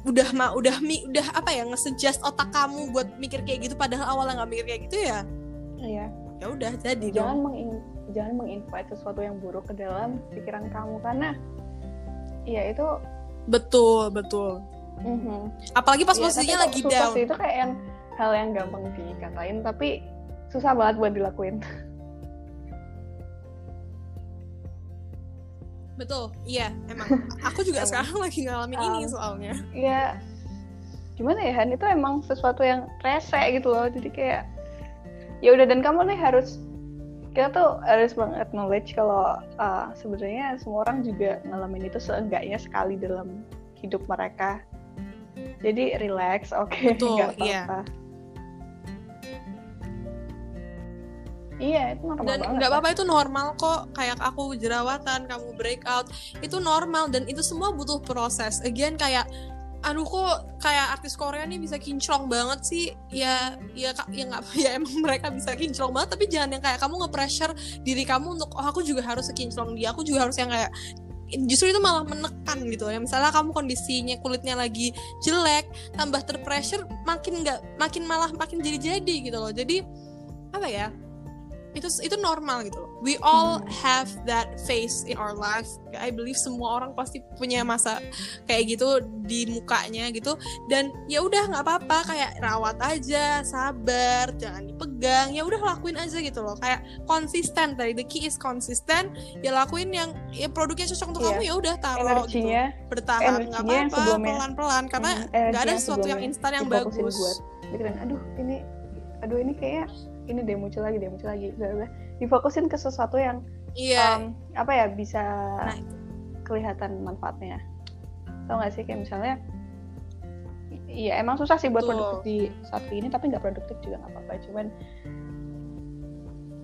udah ma udah mi udah apa ya nge-suggest otak kamu buat mikir kayak gitu padahal awalnya nggak mikir kayak gitu ya? Iya. Ya udah jadi jangan dong mengin jangan menginvite sesuatu yang buruk ke dalam pikiran kamu karena iya itu betul betul. Mhm. apalagi pas Iya, posisinya lagi down. itu kayak yang hal yang gampang dikatain tapi susah banget buat dilakuin *laughs* betul iya emang. *laughs* Aku juga sekarang lagi ngalamin ini Um, soalnya. ya gimana ya Han itu emang sesuatu yang rese gitu loh jadi kayak ya udah dan kamu nih harus kita tuh harus meng-acknowledge kalau uh, sebenarnya semua orang juga ngalamin itu seenggaknya sekali dalam hidup mereka. Jadi relax oke Betul, *laughs* nggak iya. apa-apa iya itu normal dan banget nggak apa-apa itu normal kok. Kayak aku jerawatan kamu breakout itu normal dan itu semua butuh proses. Again kayak aduh kok kayak artis Korea nih bisa kinclong banget sih. Ya ya ya nggak *laughs* ya emang mereka bisa kinclong banget tapi jangan yang kayak kamu nge-pressure diri kamu untuk oh aku juga harus sekinclong dia aku juga harus yang kayak justru itu malah menekan gitu ya misalnya kamu kondisinya kulitnya lagi jelek tambah terpressure makin nggak makin malah makin jadi jadi gitu loh. Jadi apa ya itu itu normal gitu loh. We all have that phase in our life. I believe semua orang pasti punya masa kayak gitu di mukanya gitu. Dan ya udah nggak apa-apa kayak rawat aja, sabar, jangan dipegang. Ya udah lakuin aja gitu loh. Kayak konsisten tadi. The key is konsisten. Ya lakuin yang ya produknya cocok untuk Iya. kamu ya udah taruh gitu. Bertahan nggak apa-apa, pelan-pelan karena hmm, nggak ada sesuatu yang instan yang bagus. aduh ini aduh ini kayak ini deh muncul lagi deh muncul lagi bla bla difokusin ke sesuatu yang Iya. um, apa ya bisa Nah, itu. kelihatan manfaatnya tau gak sih kayak misalnya iya emang susah sih buat Betul. produktif di saat ini tapi nggak produktif juga nggak apa-apa cuman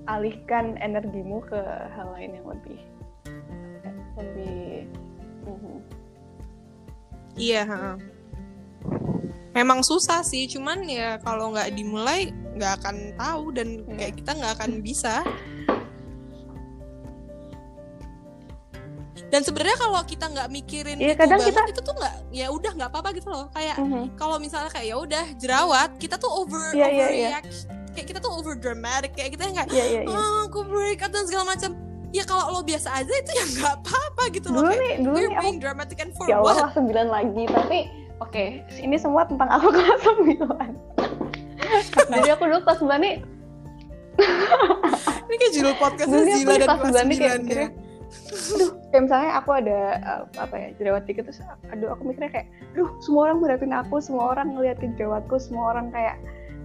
alihkan energimu ke hal lain yang lebih lebih mhm. Iya. ha-ha. Memang susah sih, cuman ya kalau nggak dimulai nggak akan tahu dan Iya. kayak kita nggak akan bisa. Dan sebenarnya kalau kita nggak mikirin Iya, itu kadang banget kita- itu tuh nggak ya udah nggak apa-apa gitu loh. Kayak Mhm. kalau misalnya kayak ya udah jerawat, kita tuh over Iya, iya, iya. overreact. Kayak kita tuh over dramatic kayak kita yang kayak Iya iya iya. oh aku break dan segala macam. Ya kalau lo biasa aja itu ya nggak apa-apa gitu loh. Dulu Kayak, nih, dulu nih aku dramatic and for ya Allah what? kelas 9 lagi tapi oke ini semua tentang aku *laughs* kelas 9 jadi aku dulu kelas 9 nih Ini kayak judul podcastnya Zila dan kelas kelas 9 nih kayak 9 ya. aduh kayak misalnya aku ada uh, apa ya jerawat dikit terus aduh aku mikirnya kayak aduh semua orang ngeliatin aku semua orang ngeliatin jerawatku semua orang kayak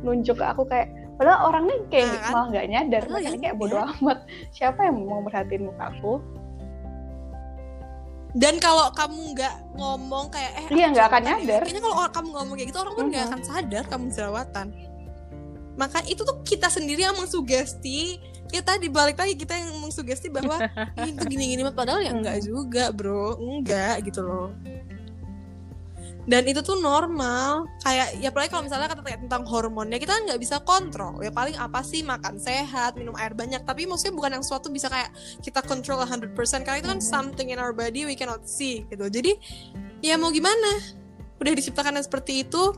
nunjuk ke aku kayak padahal orang nih kayak Nah, kan? malah nggak nyadar Padahal mereka ya kayak bodo iya. amat siapa yang mau merhatiin muka aku Dan kalau kamu nggak ngomong kayak eh Iya, nggak akan ya, nyadar. Kayaknya kalau kamu ngomong kayak gitu orang pun nggak akan sadar kamu jerawatan. Maka itu tuh kita sendiri yang mengsugesti kita dibalik lagi kita yang mengsugesti bahwa "Ih, itu gini-gini mah padahal ya *laughs* enggak Mhm. juga bro enggak gitu loh dan itu tuh normal. Kayak ya apalagi kalau misalnya kata tentang hormonnya kita kan nggak bisa kontrol. Ya paling apa sih makan sehat minum air banyak. Tapi maksudnya bukan yang suatu bisa kayak kita control 100% karena itu kan something in our body we cannot see gitu. Jadi ya mau gimana? Udah diciptakan seperti itu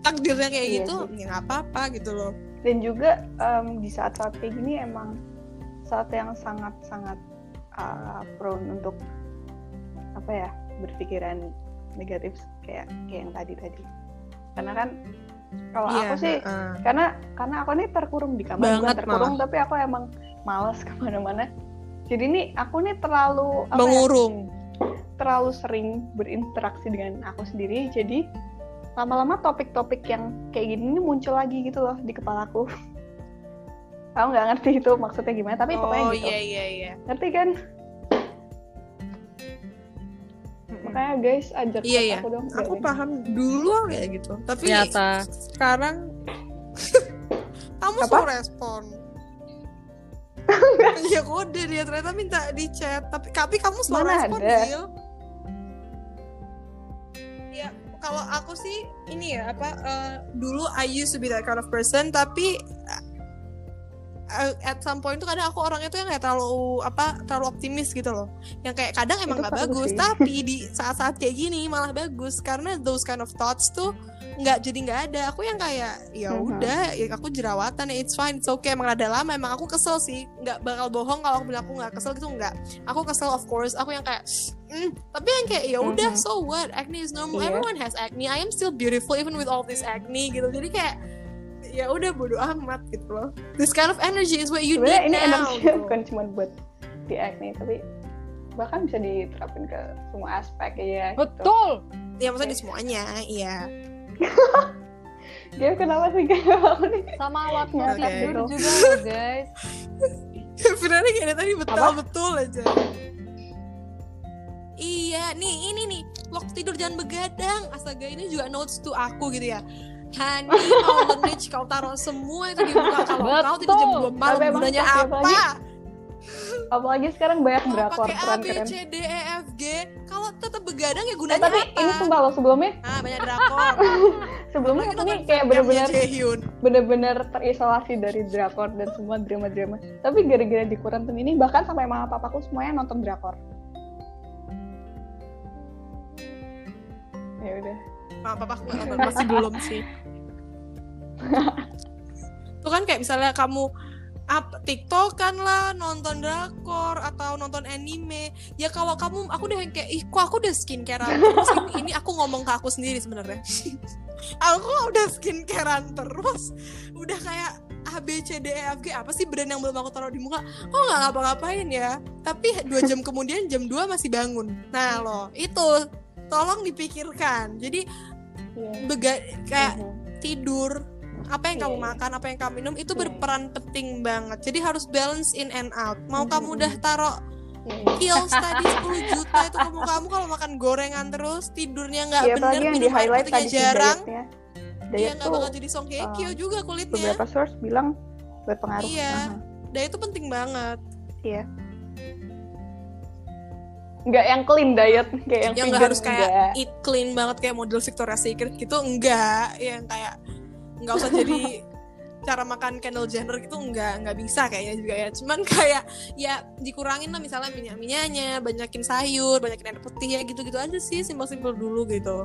takdirnya kayak Iya gitu sih. ya nggak apa-apa gitu loh. Dan juga em, di saat-saat kayak gini emang saat yang sangat-sangat uh, prone untuk apa ya berpikiran negatif kayak kayak yang tadi tadi. Karena kan kalau Iya, aku sih heeh. karena karena aku nih terkurung di kamar Banget terkurung tapi aku emang malas *laughs* ke mana-mana. Jadi nih aku nih terlalu ya, mengurung. terlalu sering berinteraksi dengan aku sendiri. Jadi lama-lama topik-topik yang kayak gini nih muncul lagi gitu loh di kepalaku *laughs* aku nggak ngerti itu maksudnya gimana tapi pokoknya oh gitu. iya iya iya. Ngerti kan makanya guys ajak Iya, iya. aku dong aku paham dulu kayak gitu tapi Ternyata. sekarang *laughs* kamu suruh respon *laughs* ya kode dia ternyata minta di chat tapi tapi kamu selalu Mana respon ada? Gil. ya kalau aku sih ini ya apa eh, dulu I used to be that kind of person tapi at some point tuh kadang aku orangnya tuh yang kayak terlalu apa terlalu optimis gitu loh. Yang kayak kadang emang nggak bagus sih. tapi di saat-saat kayak gini malah bagus. Karena those kind of thoughts tuh nggak jadi nggak ada. Aku yang kayak ya Mhm. udah ya aku jerawatan it's fine it's okay. Emang ada lama emang aku kesel sih. Nggak bakal bohong kalau aku bilang aku nggak kesel gitu nggak. Aku kesel of course. Aku yang kayak "Mm," tapi yang kayak ya udah Mhm. so what? Acne is normal. Iya. everyone has acne. I am still beautiful even with all this acne gitu. Jadi kayak ya udah bodo amat gitu loh this kind of energy is what you sebenarnya need ini now energi gitu. *laughs* bukan cuma buat di acne tapi bahkan bisa diterapin ke semua aspek ya gitu. Betul. ya maksudnya di semuanya iya *laughs* dia kenapa sih kayak aku nih Sama waktu Oke. tidur juga loh guys. Firani kayak tadi betul Apa? betul aja Iya, nih ini nih waktu tidur jangan begadang. Astaga ini juga notes to aku gitu ya. Hani, kalau Rich, kau taruh semua itu di muka kalau kau tidur jam. 2 malam Tapi gunanya apa? apalagi- apalagi sekarang banyak Mau drakor pakai A, B, C, D, E, F, G. Kalau tetap begadang ya eh, gunanya tapi apa? ini sumpah loh sebelumnya Ah, banyak drakor. *laughs* sebelumnya aku nih kayak bener-bener bener-bener terisolasi dari drakor dan semua drama-drama tapi gara-gara di quarantine ini bahkan sampai mama papaku semuanya nonton drakor ya udah Maaf, papa aku masih belum sih. *laughs* Tuh kan kayak misalnya kamu up TikTok kan lah nonton drakor atau nonton anime. Ya kalau kamu aku udah yang kayak ih kok aku udah skincarean? *laughs* Terus ini, ini aku ngomong ke aku sendiri sebenarnya. *laughs* Aku udah skincarean terus. Udah kayak A B C D E F G apa sih brand yang belum aku taruh di muka? Kok nggak ngapa-ngapain ya? Tapi dua jam kemudian jam 2 masih bangun. Nah loh itu tolong dipikirkan jadi Iya. bega kayak Mhm. tidur apa yang Iya, kamu iya. makan apa yang kamu minum itu Iya. berperan penting banget jadi harus balance in and out mau Mhm, kamu udah taruh Iya, iya. kills *laughs* tadi 10 juta itu kamu kamu kalau makan gorengan terus tidurnya nggak Iya, bener yang di minum air highlight putihnya jarang dia diet nggak bakal jadi songkekyo uh, juga kulitnya beberapa source bilang berpengaruh Iya. Dan itu penting banget Iya. Nggak yang clean diet, kayak yang, yang vegan, harus kayak eat clean banget kayak model Victoria's Secret gitu enggak yang kayak nggak usah jadi *laughs* cara makan Kendall Jenner gitu enggak nggak bisa kayaknya juga ya. Cuman kayak ya dikurangin lah misalnya minyak minyaknya banyakin sayur banyakin air putih ya gitu gitu aja sih simpel-simpel dulu gitu.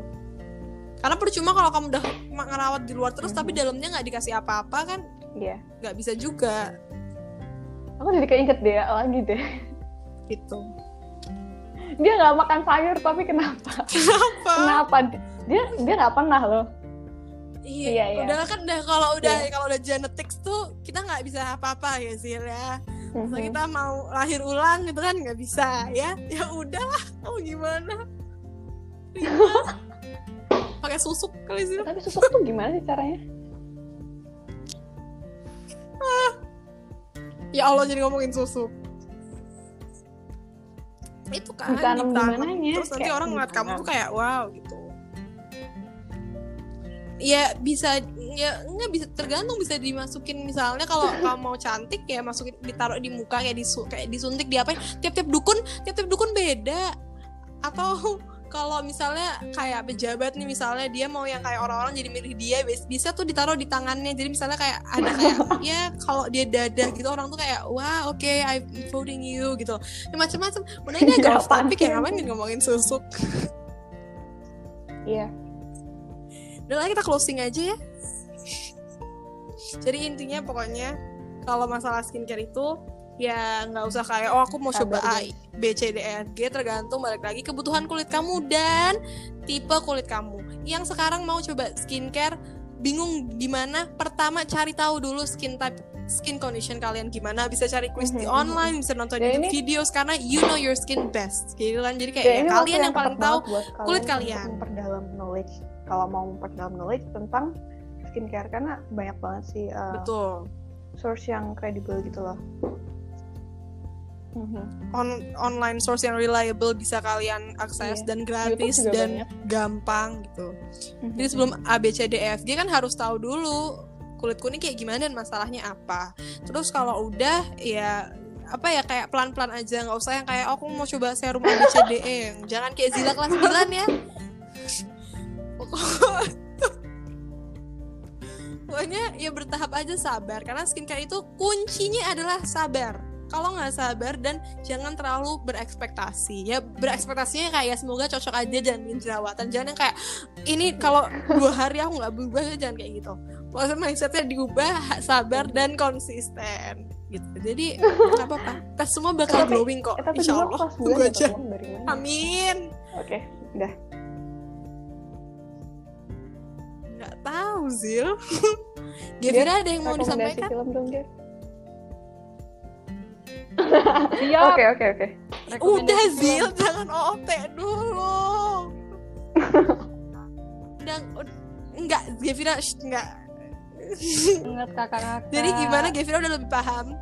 Karena percuma kalau kamu udah ngerawat di luar terus tapi dalamnya nggak dikasih apa-apa kan Iya. nggak bisa juga. Aku jadi keinget deh lagi deh. gitu Dia nggak makan sayur tapi kenapa? kenapa Kenapa? Dia dia nggak pernah loh. Iya, Iya, iya. udah kan udah kalau udah Iya. kalau udah genetics tuh kita nggak bisa apa-apa ya sih ya. Kalau Mhm. kita mau lahir ulang gitu kan nggak bisa ya. Ya udahlah, mau gimana? Terima. Pakai susuk kali sih. Tapi susuk tuh gimana sih caranya? Ya Allah jadi ngomongin susuk. Itu kan Ditanam di? Terus nanti Kayak orang ngeliat kamu tuh kayak wow gitu. Ya bisa ya nggak bisa tergantung bisa dimasukin misalnya kalau *laughs* kamu mau cantik ya masukin ditaruh di muka kayak disu kayak disuntik di apa tiap-tiap dukun tiap-tiap dukun beda atau kalau misalnya kayak pejabat nih misalnya dia mau yang kayak orang-orang jadi milih dia bis- bisa tuh ditaruh di tangannya. Jadi misalnya kayak ada kayak *laughs* ya kalau dia dadah gitu orang tuh kayak wah oke I'm voting you gitu. Ya, macam-macam. Udah ini agak off topic ya ngapain nih ngomongin susuk? Iya. udah lah kita closing aja ya. Jadi intinya pokoknya kalau masalah skincare itu ya nggak usah kayak oh aku mau coba A B C D E F G tergantung balik lagi kebutuhan kulit kamu dan tipe kulit kamu yang sekarang mau coba skincare bingung gimana pertama cari tahu dulu skin type skin condition kalian gimana bisa cari quiz di Mhm, online bisa nonton Dan YouTube ini- videos karena you know your skin best gitu kan jadi kayak ya, kalian yang paling tepat tahu kulit kalian. memperdalam knowledge. Kalau mau memperdalam knowledge tentang skincare karena banyak banget sih uh, betul source yang kredibel gitu loh. Mhm. on online source yang reliable bisa kalian akses Iya. dan gratis dan banyak. gampang gitu. Mhm. Jadi sebelum A B C D E F G kan harus tahu dulu kulit kuning kayak gimana dan masalahnya apa. Terus kalau udah ya apa ya kayak pelan-pelan aja nggak usah yang kayak oh, aku mau coba serum A B C D E jangan kayak Zila kelas 9 ya Pokok- pokoknya ya bertahap aja sabar karena skincare itu kuncinya adalah sabar kalau nggak sabar dan jangan terlalu berekspektasi. Ya berekspektasinya kayak semoga cocok aja dan jerawatan. Jangan yang kayak ini kalau dua hari aku nggak berubah ya jangan kayak gitu. Pokoknya mindsetnya diubah sabar dan konsisten gitu. Jadi nggak apa-apa. Kita semua bakal Tapi- glowing kok tapi insya Allah. tunggu 9 aja. amin. Oke, udah. nggak tahu Zil. *laughs* Gevira ada yang mau disampaikan? film dong, Dev. *laughs* Siap. Oke, oke, oke. Udah Zil, jangan OT dulu. *laughs* Udah, ud- enggak, Gevira, enggak. Ingat kakak-kakak. Jadi gimana Gevira udah lebih paham?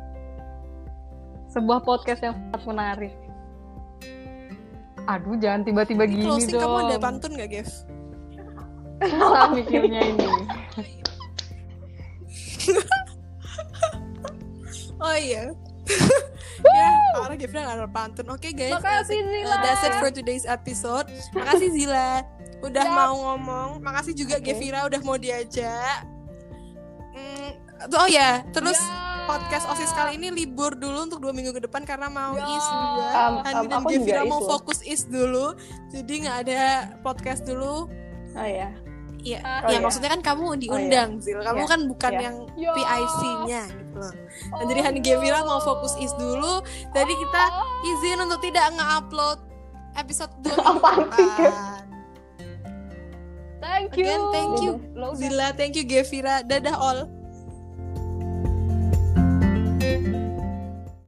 Sebuah podcast yang sangat menarik. Aduh, jangan tiba-tiba gini closing dong. kamu ada pantun gak, Gev? Salah mikirnya ini. *laughs* Oh iya. Ya, karena Gevira gak ada pantun. Oke guys, Makasih uh, Zila. that's it for today's episode. Makasih Zila udah Siap. mau ngomong. Makasih juga Oke. Gevira udah mau diajak. Hmm, oh ya, terus Ya. podcast osis kali ini libur dulu untuk dua minggu ke depan karena mau Ya. is juga. Um, Andi um, dan aku Gevira mau fokus is dulu, jadi nggak ada podcast dulu. Oh ya. Iya, Oh, ya iya. maksudnya kan kamu diundang, Zil. Kamu Iya. kan bukan Iya. yang Ya. PIC-nya gitu loh. Nah, jadi Oh, Hani Gevira no. mau fokus is dulu. Jadi kita Oh. izin untuk tidak nge-upload episode *laughs* 2 Apaan sih? Thank you. Again, thank you. Zila, thank you Gevira. Dadah all.